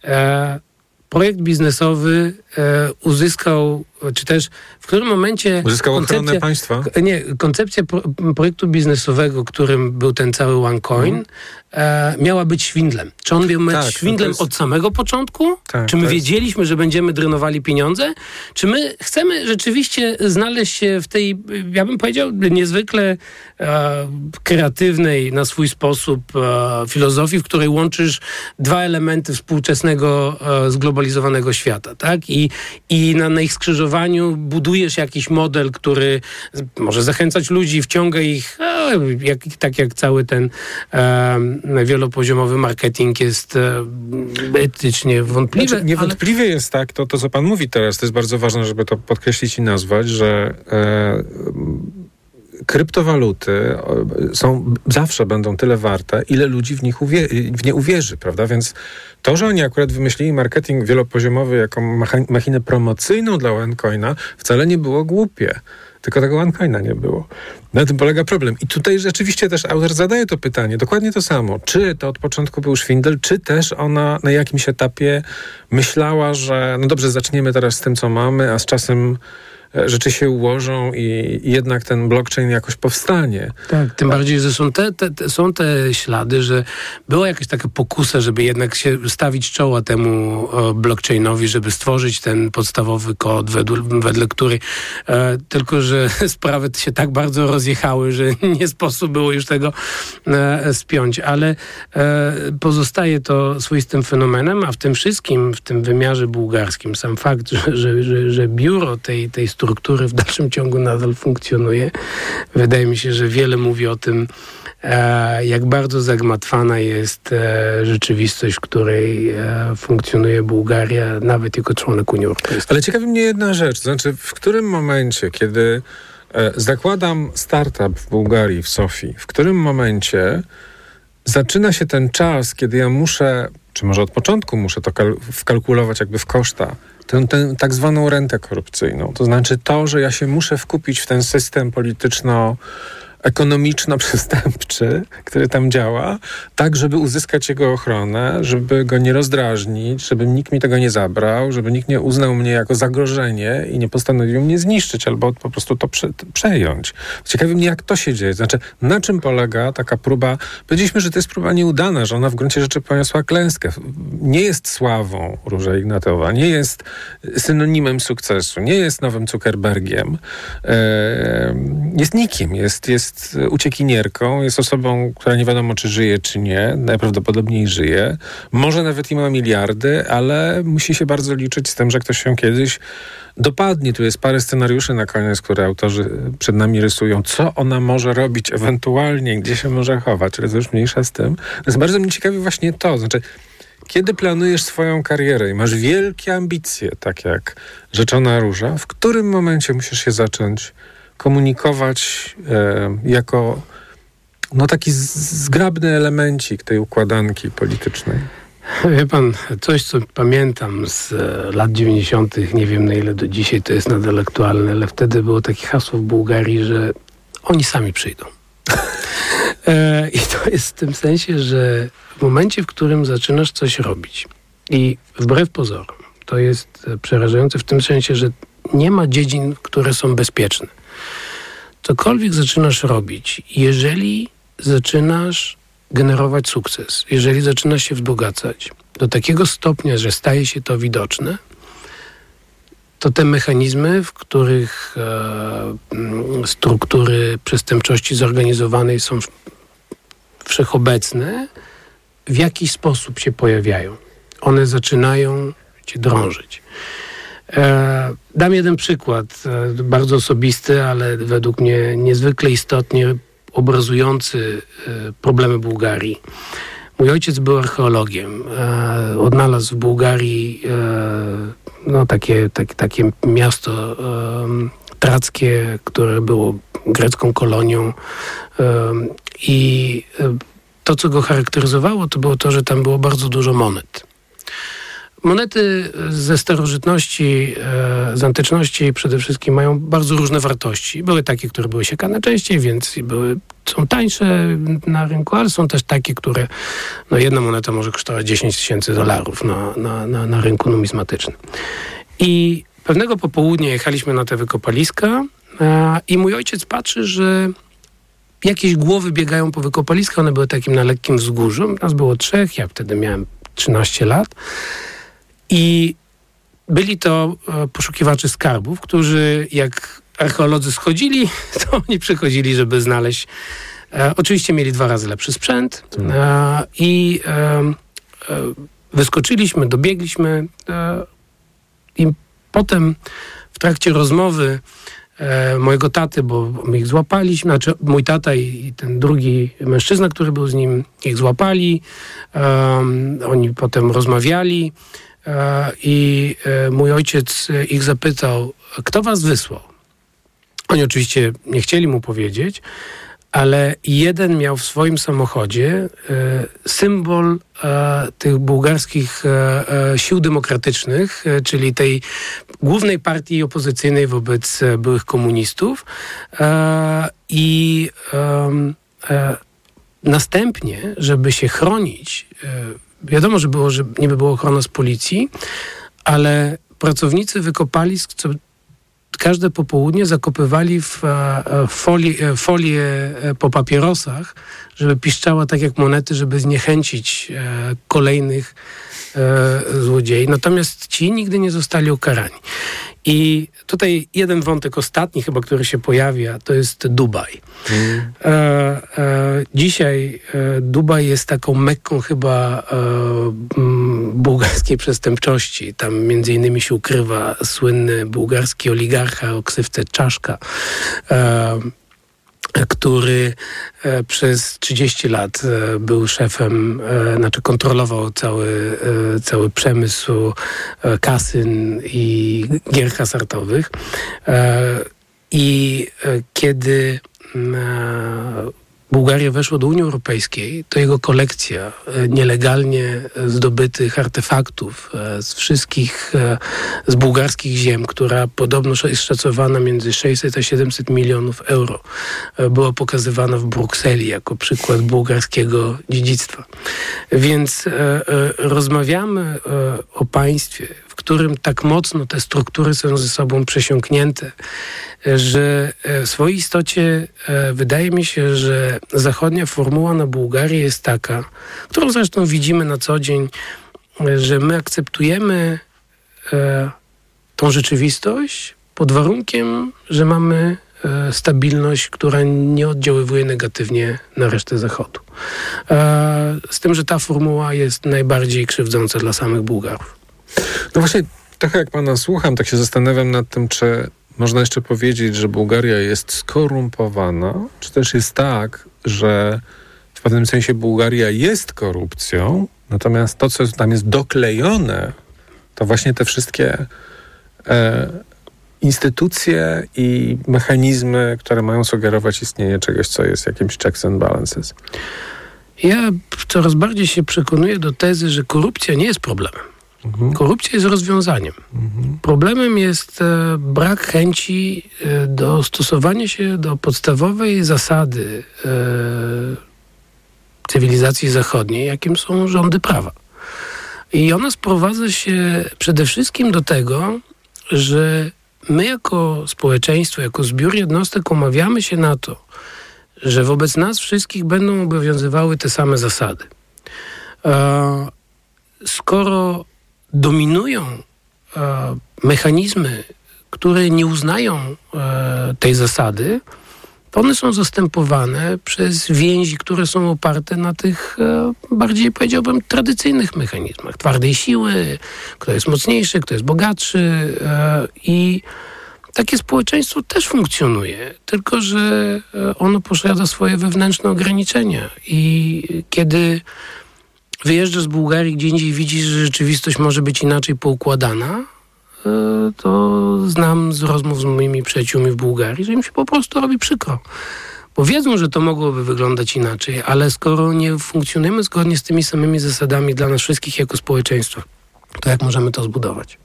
e, projekt biznesowy e, uzyskał, czy też w którym momencie...
Uzyskał ochronę państwa?
Nie, koncepcja pro, projektu biznesowego, którym był ten cały OneCoin, mhm e, miała być świndlem. Czy on miał być tak, świndlem jest... od samego początku? Tak, czy my wiedzieliśmy, że będziemy drenowali pieniądze? Czy my chcemy rzeczywiście znaleźć się w tej, ja bym powiedział, niezwykle e, kreatywnej na swój sposób e, filozofii, w której łączysz dwa elementy współczesnego, e, zglobalizowanego świata, tak? I, i na, na ich skrzyżowaniu budujesz jakiś model, który może zachęcać ludzi, wciąga ich, jak, tak jak cały ten wielopoziomowy marketing jest e, etycznie wątpliwy. Znaczy,
niewątpliwie ale... jest tak, to, to co pan mówi teraz, to jest bardzo ważne, żeby to podkreślić i nazwać, że e, kryptowaluty są, zawsze będą tyle warte, ile ludzi w, nich uwie- w nie uwierzy, prawda? Więc to, że oni akurat wymyślili marketing wielopoziomowy jako machinę promocyjną dla OneCoina, wcale nie było głupie. tylko tego OneCoina nie było. Na tym polega problem. I tutaj rzeczywiście też autor zadaje to pytanie, dokładnie to samo. Czy to od początku był szwindel, czy też ona na jakimś etapie myślała, że no dobrze, zaczniemy teraz z tym, co mamy, a z czasem rzeczy się ułożą i, jednak ten blockchain jakoś powstanie.
Tak, tym bardziej, że są te, te, te, są te ślady, że była jakaś taka pokusa, żeby jednak się stawić czoła temu blockchainowi, żeby stworzyć ten podstawowy kod, wedle, wedle której e, tylko, że sprawy się tak bardzo rozjechały, że nie sposób było już tego e, spiąć, ale e, pozostaje to swoistym fenomenem, a w tym wszystkim, w tym wymiarze bułgarskim, sam fakt, że, że, że, że biuro tej, tej w dalszym ciągu nadal funkcjonuje. Wydaje mi się, że wiele mówi o tym, e, jak bardzo zagmatwana jest e, rzeczywistość, w której e, funkcjonuje Bułgaria, nawet jako członek Unii Europejskiej.
Ale ciekawi mnie jedna rzecz, to znaczy w którym momencie, kiedy zakładam startup w Bułgarii, w Sofii, w którym momencie zaczyna się ten czas, kiedy ja muszę, czy może od początku muszę to kal wkalkulować jakby w koszta, tę, tę tak zwaną rentę korupcyjną. To znaczy to, że ja się muszę wkupić w ten system polityczno ekonomiczno-przestępczy, który tam działa, tak, żeby uzyskać jego ochronę, żeby go nie rozdrażnić, żeby nikt mi tego nie zabrał, żeby nikt nie uznał mnie jako zagrożenie i nie postanowił mnie zniszczyć albo po prostu to prze, przejąć. Ciekawi mnie, jak to się dzieje. Znaczy, na czym polega taka próba? Powiedzieliśmy, że to jest próba nieudana, że ona w gruncie rzeczy poniosła klęskę. Nie jest sławą Róża Ignatowa, nie jest synonimem sukcesu, nie jest nowym Zuckerbergiem, jest nikim, jest, jest jest uciekinierką, jest osobą, która nie wiadomo, czy żyje, czy nie. Najprawdopodobniej żyje. Może nawet i ma miliardy, ale musi się bardzo liczyć z tym, że ktoś się kiedyś dopadnie. Tu jest parę scenariuszy na koniec, które autorzy przed nami rysują. Co ona może robić ewentualnie, gdzie się może chować, ale to już mniejsza z tym. Więc bardzo mnie ciekawi właśnie to. Znaczy, kiedy planujesz swoją karierę i masz wielkie ambicje, tak jak rzeczona róża, w którym momencie musisz się zacząć komunikować e, jako no, taki zgrabny elemencik tej układanki politycznej.
Wie pan, coś co pamiętam z e, lat 90., nie wiem na ile do dzisiaj to jest nadal aktualne, ale wtedy było takie hasło w Bułgarii, że oni sami przyjdą. E, I to jest w tym sensie, że w momencie, w którym zaczynasz coś robić i wbrew pozorom, to jest przerażające w tym sensie, że nie ma dziedzin, które są bezpieczne cokolwiek zaczynasz robić, jeżeli zaczynasz generować sukces, jeżeli zaczynasz się wzbogacać do takiego stopnia, że staje się to widoczne, to te mechanizmy, w których e, struktury przestępczości zorganizowanej są wszechobecne, w jakiś sposób się pojawiają. One zaczynają cię drążyć. E, dam jeden przykład, e, bardzo osobisty, ale według mnie niezwykle istotnie obrazujący e, problemy Bułgarii. Mój ojciec był archeologiem. Odnalazł w Bułgarii no, takie, takie, takie miasto trackie, które było grecką kolonią. I to, co go charakteryzowało, to było to, że tam było bardzo dużo monet. Monety ze starożytności, e, z antyczności przede wszystkim mają bardzo różne wartości. Były takie, które były siekane częściej, więc były, są tańsze na rynku, ale są też takie, które, no jedna moneta może kosztować 10 tysięcy dolarów na, na, na, na rynku numizmatycznym. I pewnego popołudnia jechaliśmy na te wykopaliska e, i mój ojciec patrzy, że jakieś głowy biegają po wykopaliskach, one były takim na lekkim wzgórzu. Nas było trzech, ja wtedy miałem 13 lat. I byli to e, poszukiwacze skarbów, którzy jak archeolodzy schodzili, to oni przychodzili, żeby znaleźć. E, oczywiście mieli dwa razy lepszy sprzęt e, i e, e wyskoczyliśmy, dobiegliśmy i potem w trakcie rozmowy mojego taty, bo my ich złapaliśmy, znaczy mój tata i ten drugi mężczyzna, który był z nim, ich złapali. oni potem rozmawiali. E, i e, mój ojciec ich zapytał, kto was wysłał? Oni oczywiście nie chcieli mu powiedzieć, ale jeden miał w swoim samochodzie e, symbol e, tych bułgarskich e, sił demokratycznych, czyli tej głównej partii opozycyjnej wobec byłych komunistów. I następnie, żeby się chronić, wiadomo, że, było, że nie by było ochrona z policji, ale pracownicy wykopali każde popołudnie zakopywali w e, e, folię e, po papierosach, żeby piszczała tak jak monety, żeby zniechęcić kolejnych złodziei. Natomiast ci nigdy nie zostali ukarani. I tutaj jeden wątek ostatni chyba, który się pojawia, to jest Dubaj. Mm. E, e, dzisiaj e, Dubaj jest taką mekką chyba e, bułgarskiej przestępczości. Tam między innymi się ukrywa słynny bułgarski oligarcha o ksywce Czaszka e, który e, przez 30 lat e, był szefem, e, znaczy kontrolował cały, cały przemysł kasyn i gier hasardowych. I kiedy Bułgaria weszła do Unii Europejskiej, to jego kolekcja e, nielegalnie zdobytych artefaktów e, z wszystkich, e, z bułgarskich ziem, która podobno jest szacowana między 600 a 700 milionów euro, była pokazywana w Brukseli jako przykład bułgarskiego dziedzictwa. Więc rozmawiamy o państwie, w którym tak mocno te struktury są ze sobą przesiąknięte, że w swojej istocie wydaje mi się, że zachodnia formuła na Bułgarię jest taka, którą zresztą widzimy na co dzień, że my akceptujemy e, tą rzeczywistość pod warunkiem, że mamy e, stabilność, która nie oddziaływuje negatywnie na resztę Zachodu. E, z tym, że ta formuła jest najbardziej krzywdząca dla samych Bułgarów.
No właśnie, trochę jak pana słucham, tak się zastanawiam nad tym, czy można jeszcze powiedzieć, że Bułgaria jest skorumpowana, czy też jest tak, że w pewnym sensie Bułgaria jest korupcją, natomiast to, co tam jest doklejone, to właśnie te wszystkie e, instytucje i mechanizmy, które mają sugerować istnienie czegoś, co jest jakimś checks and balances.
Ja coraz bardziej się przekonuję do tezy, że korupcja nie jest problemem. Mhm. Korupcja jest rozwiązaniem. Mhm. Problemem jest e, brak chęci e, do stosowania się do podstawowej zasady e, cywilizacji zachodniej, jakim są rządy prawa. I ona sprowadza się przede wszystkim do tego, że my jako społeczeństwo, jako zbiór jednostek umawiamy się na to, że wobec nas wszystkich będą obowiązywały te same zasady. Skoro dominują e, mechanizmy, które nie uznają e, tej zasady, to one są zastępowane przez więzi, które są oparte na tych e, bardziej, powiedziałbym, tradycyjnych mechanizmach. Twardej siły, kto jest mocniejszy, kto jest bogatszy e, i takie społeczeństwo też funkcjonuje, tylko że e, ono posiada swoje wewnętrzne ograniczenia i kiedy wyjeżdżasz z Bułgarii, gdzie indziej widzisz, że rzeczywistość może być inaczej poukładana, e, to znam z rozmów z moimi przyjaciółmi w Bułgarii, że im się po prostu robi przykro. Bo wiedzą, że to mogłoby wyglądać inaczej, ale skoro nie funkcjonujemy zgodnie z tymi samymi zasadami dla nas wszystkich jako społeczeństwa, to jak możemy to zbudować?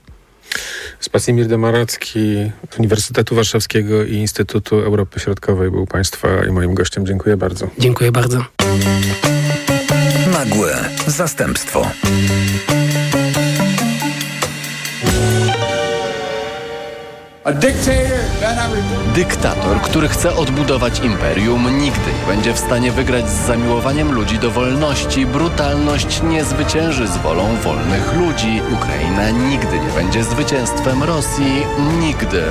Spacimir Demaracki z Uniwersytetu Warszawskiego i Instytutu Europy Środkowej był Państwa i moim gościem. Dziękuję bardzo.
Dziękuję bardzo.
Zastępstwo.
Dyktator, który chce odbudować imperium, nigdy nie będzie w stanie wygrać z zamiłowaniem ludzi do wolności. Brutalność nie zwycięży z wolą wolnych ludzi. Ukraina nigdy nie będzie zwycięstwem Rosji. Nigdy.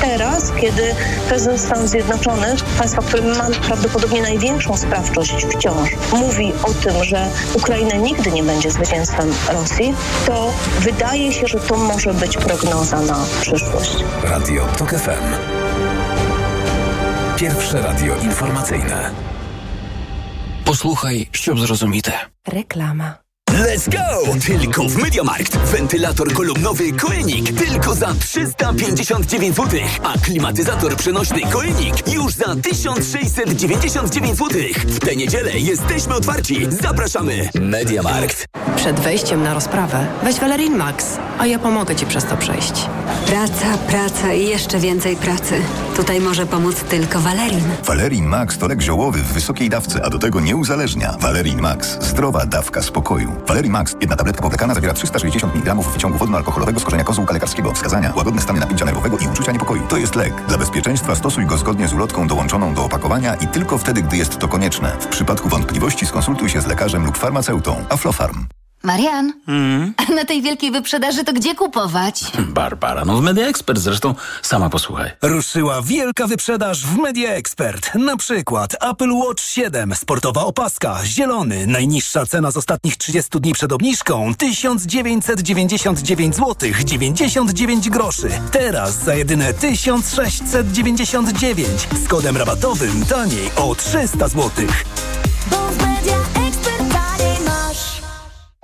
Teraz, kiedy prezydent Stanów Zjednoczonych, państwa, które ma prawdopodobnie największą sprawczość wciąż, mówi o tym, że Ukraina nigdy nie będzie zwycięstwem Rosji, to wydaje się, że to może być prognoza na przyszłość.
Radio TOK FM. Pierwsze radio informacyjne.
Posłuchaj, ściub zrozumite.
Reklama.
Let's go! Tylko w Mediamarkt. Wentylator kolumnowy Koenig tylko za 359 zł, a klimatyzator przenośny Koenig już za 1699 zł. W tę niedzielę jesteśmy otwarci. Zapraszamy. Mediamarkt.
Przed wejściem na rozprawę weź Valerin Max, a ja pomogę Ci przez to przejść.
Praca, praca i jeszcze więcej pracy. Tutaj może pomóc tylko Valerin.
Valerin Max to lek ziołowy w wysokiej dawce, a do tego nie uzależnia. Valerin Max. Zdrowa dawka spokoju. Valerin Max. Jedna tabletka powlekana zawiera 360 mg wyciągu wodno-alkoholowego z korzenia kozłka lekarskiego. Wskazania. Łagodne stany napięcia nerwowego i uczucia niepokoju. To jest lek. Dla bezpieczeństwa stosuj go zgodnie z ulotką dołączoną do opakowania i tylko wtedy, gdy jest to konieczne. W przypadku wątpliwości skonsultuj się z lekarzem lub farmaceutą. Aflofarm.
Marian, a na tej wielkiej wyprzedaży to gdzie kupować?
Barbara, no w Media Expert zresztą, sama posłuchaj.
Ruszyła wielka wyprzedaż w Media Expert. Na przykład Apple Watch 7, sportowa opaska, zielony, najniższa cena z ostatnich 30 dni przed obniżką 1999 zł 99 groszy. Teraz za jedyne 1699 z kodem rabatowym taniej o 300 zł.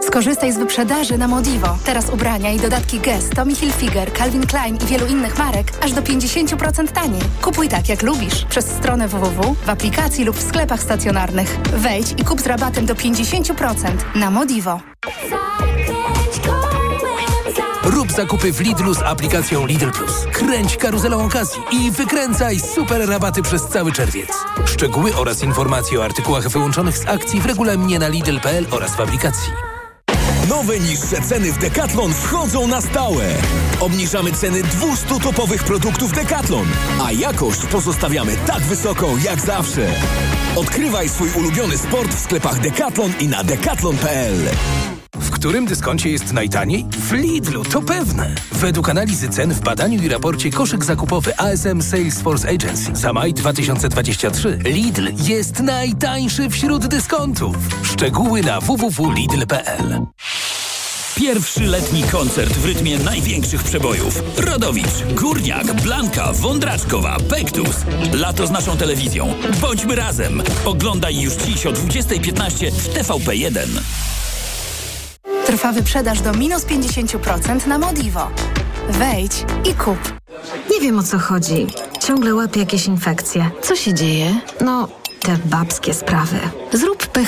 Skorzystaj z wyprzedaży na Modivo. Teraz ubrania i dodatki Guess, Tommy Hilfiger, Calvin Klein i wielu innych marek aż do 50% taniej. Kupuj tak jak lubisz przez stronę www, w aplikacji lub w sklepach stacjonarnych. Wejdź i kup z rabatem do 50% na Modivo.
Rób zakupy w Lidlu z aplikacją Lidl Plus. Kręć karuzelą okazji i wykręcaj super rabaty przez cały czerwiec. Szczegóły oraz informacje o artykułach wyłączonych z akcji w regulaminie na Lidl.pl oraz w aplikacji.
Nowe niższe ceny w Decathlon wchodzą na stałe. Obniżamy ceny 200 topowych produktów Decathlon, a jakość pozostawiamy tak wysoką jak zawsze. Odkrywaj swój ulubiony sport w sklepach Decathlon i na decathlon.pl.
W którym dyskoncie jest najtaniej? W Lidlu, to pewne. Według analizy cen w badaniu i raporcie koszyk zakupowy ASM Salesforce Agency za maj 2023 Lidl jest najtańszy wśród dyskontów. Szczegóły na www.lidl.pl
Pierwszy letni koncert w rytmie największych przebojów. Rodowicz, Górniak, Blanka, Wądraczkowa, Pektus. Lato z naszą telewizją. Bądźmy razem. Oglądaj już dziś o 20.15 w TVP1.
Trwa wyprzedaż do minus 50% na Modivo. Wejdź i kup.
Nie wiem o co chodzi. Ciągle łapię jakieś infekcje. Co się dzieje? No, te babskie sprawy. Zrób pH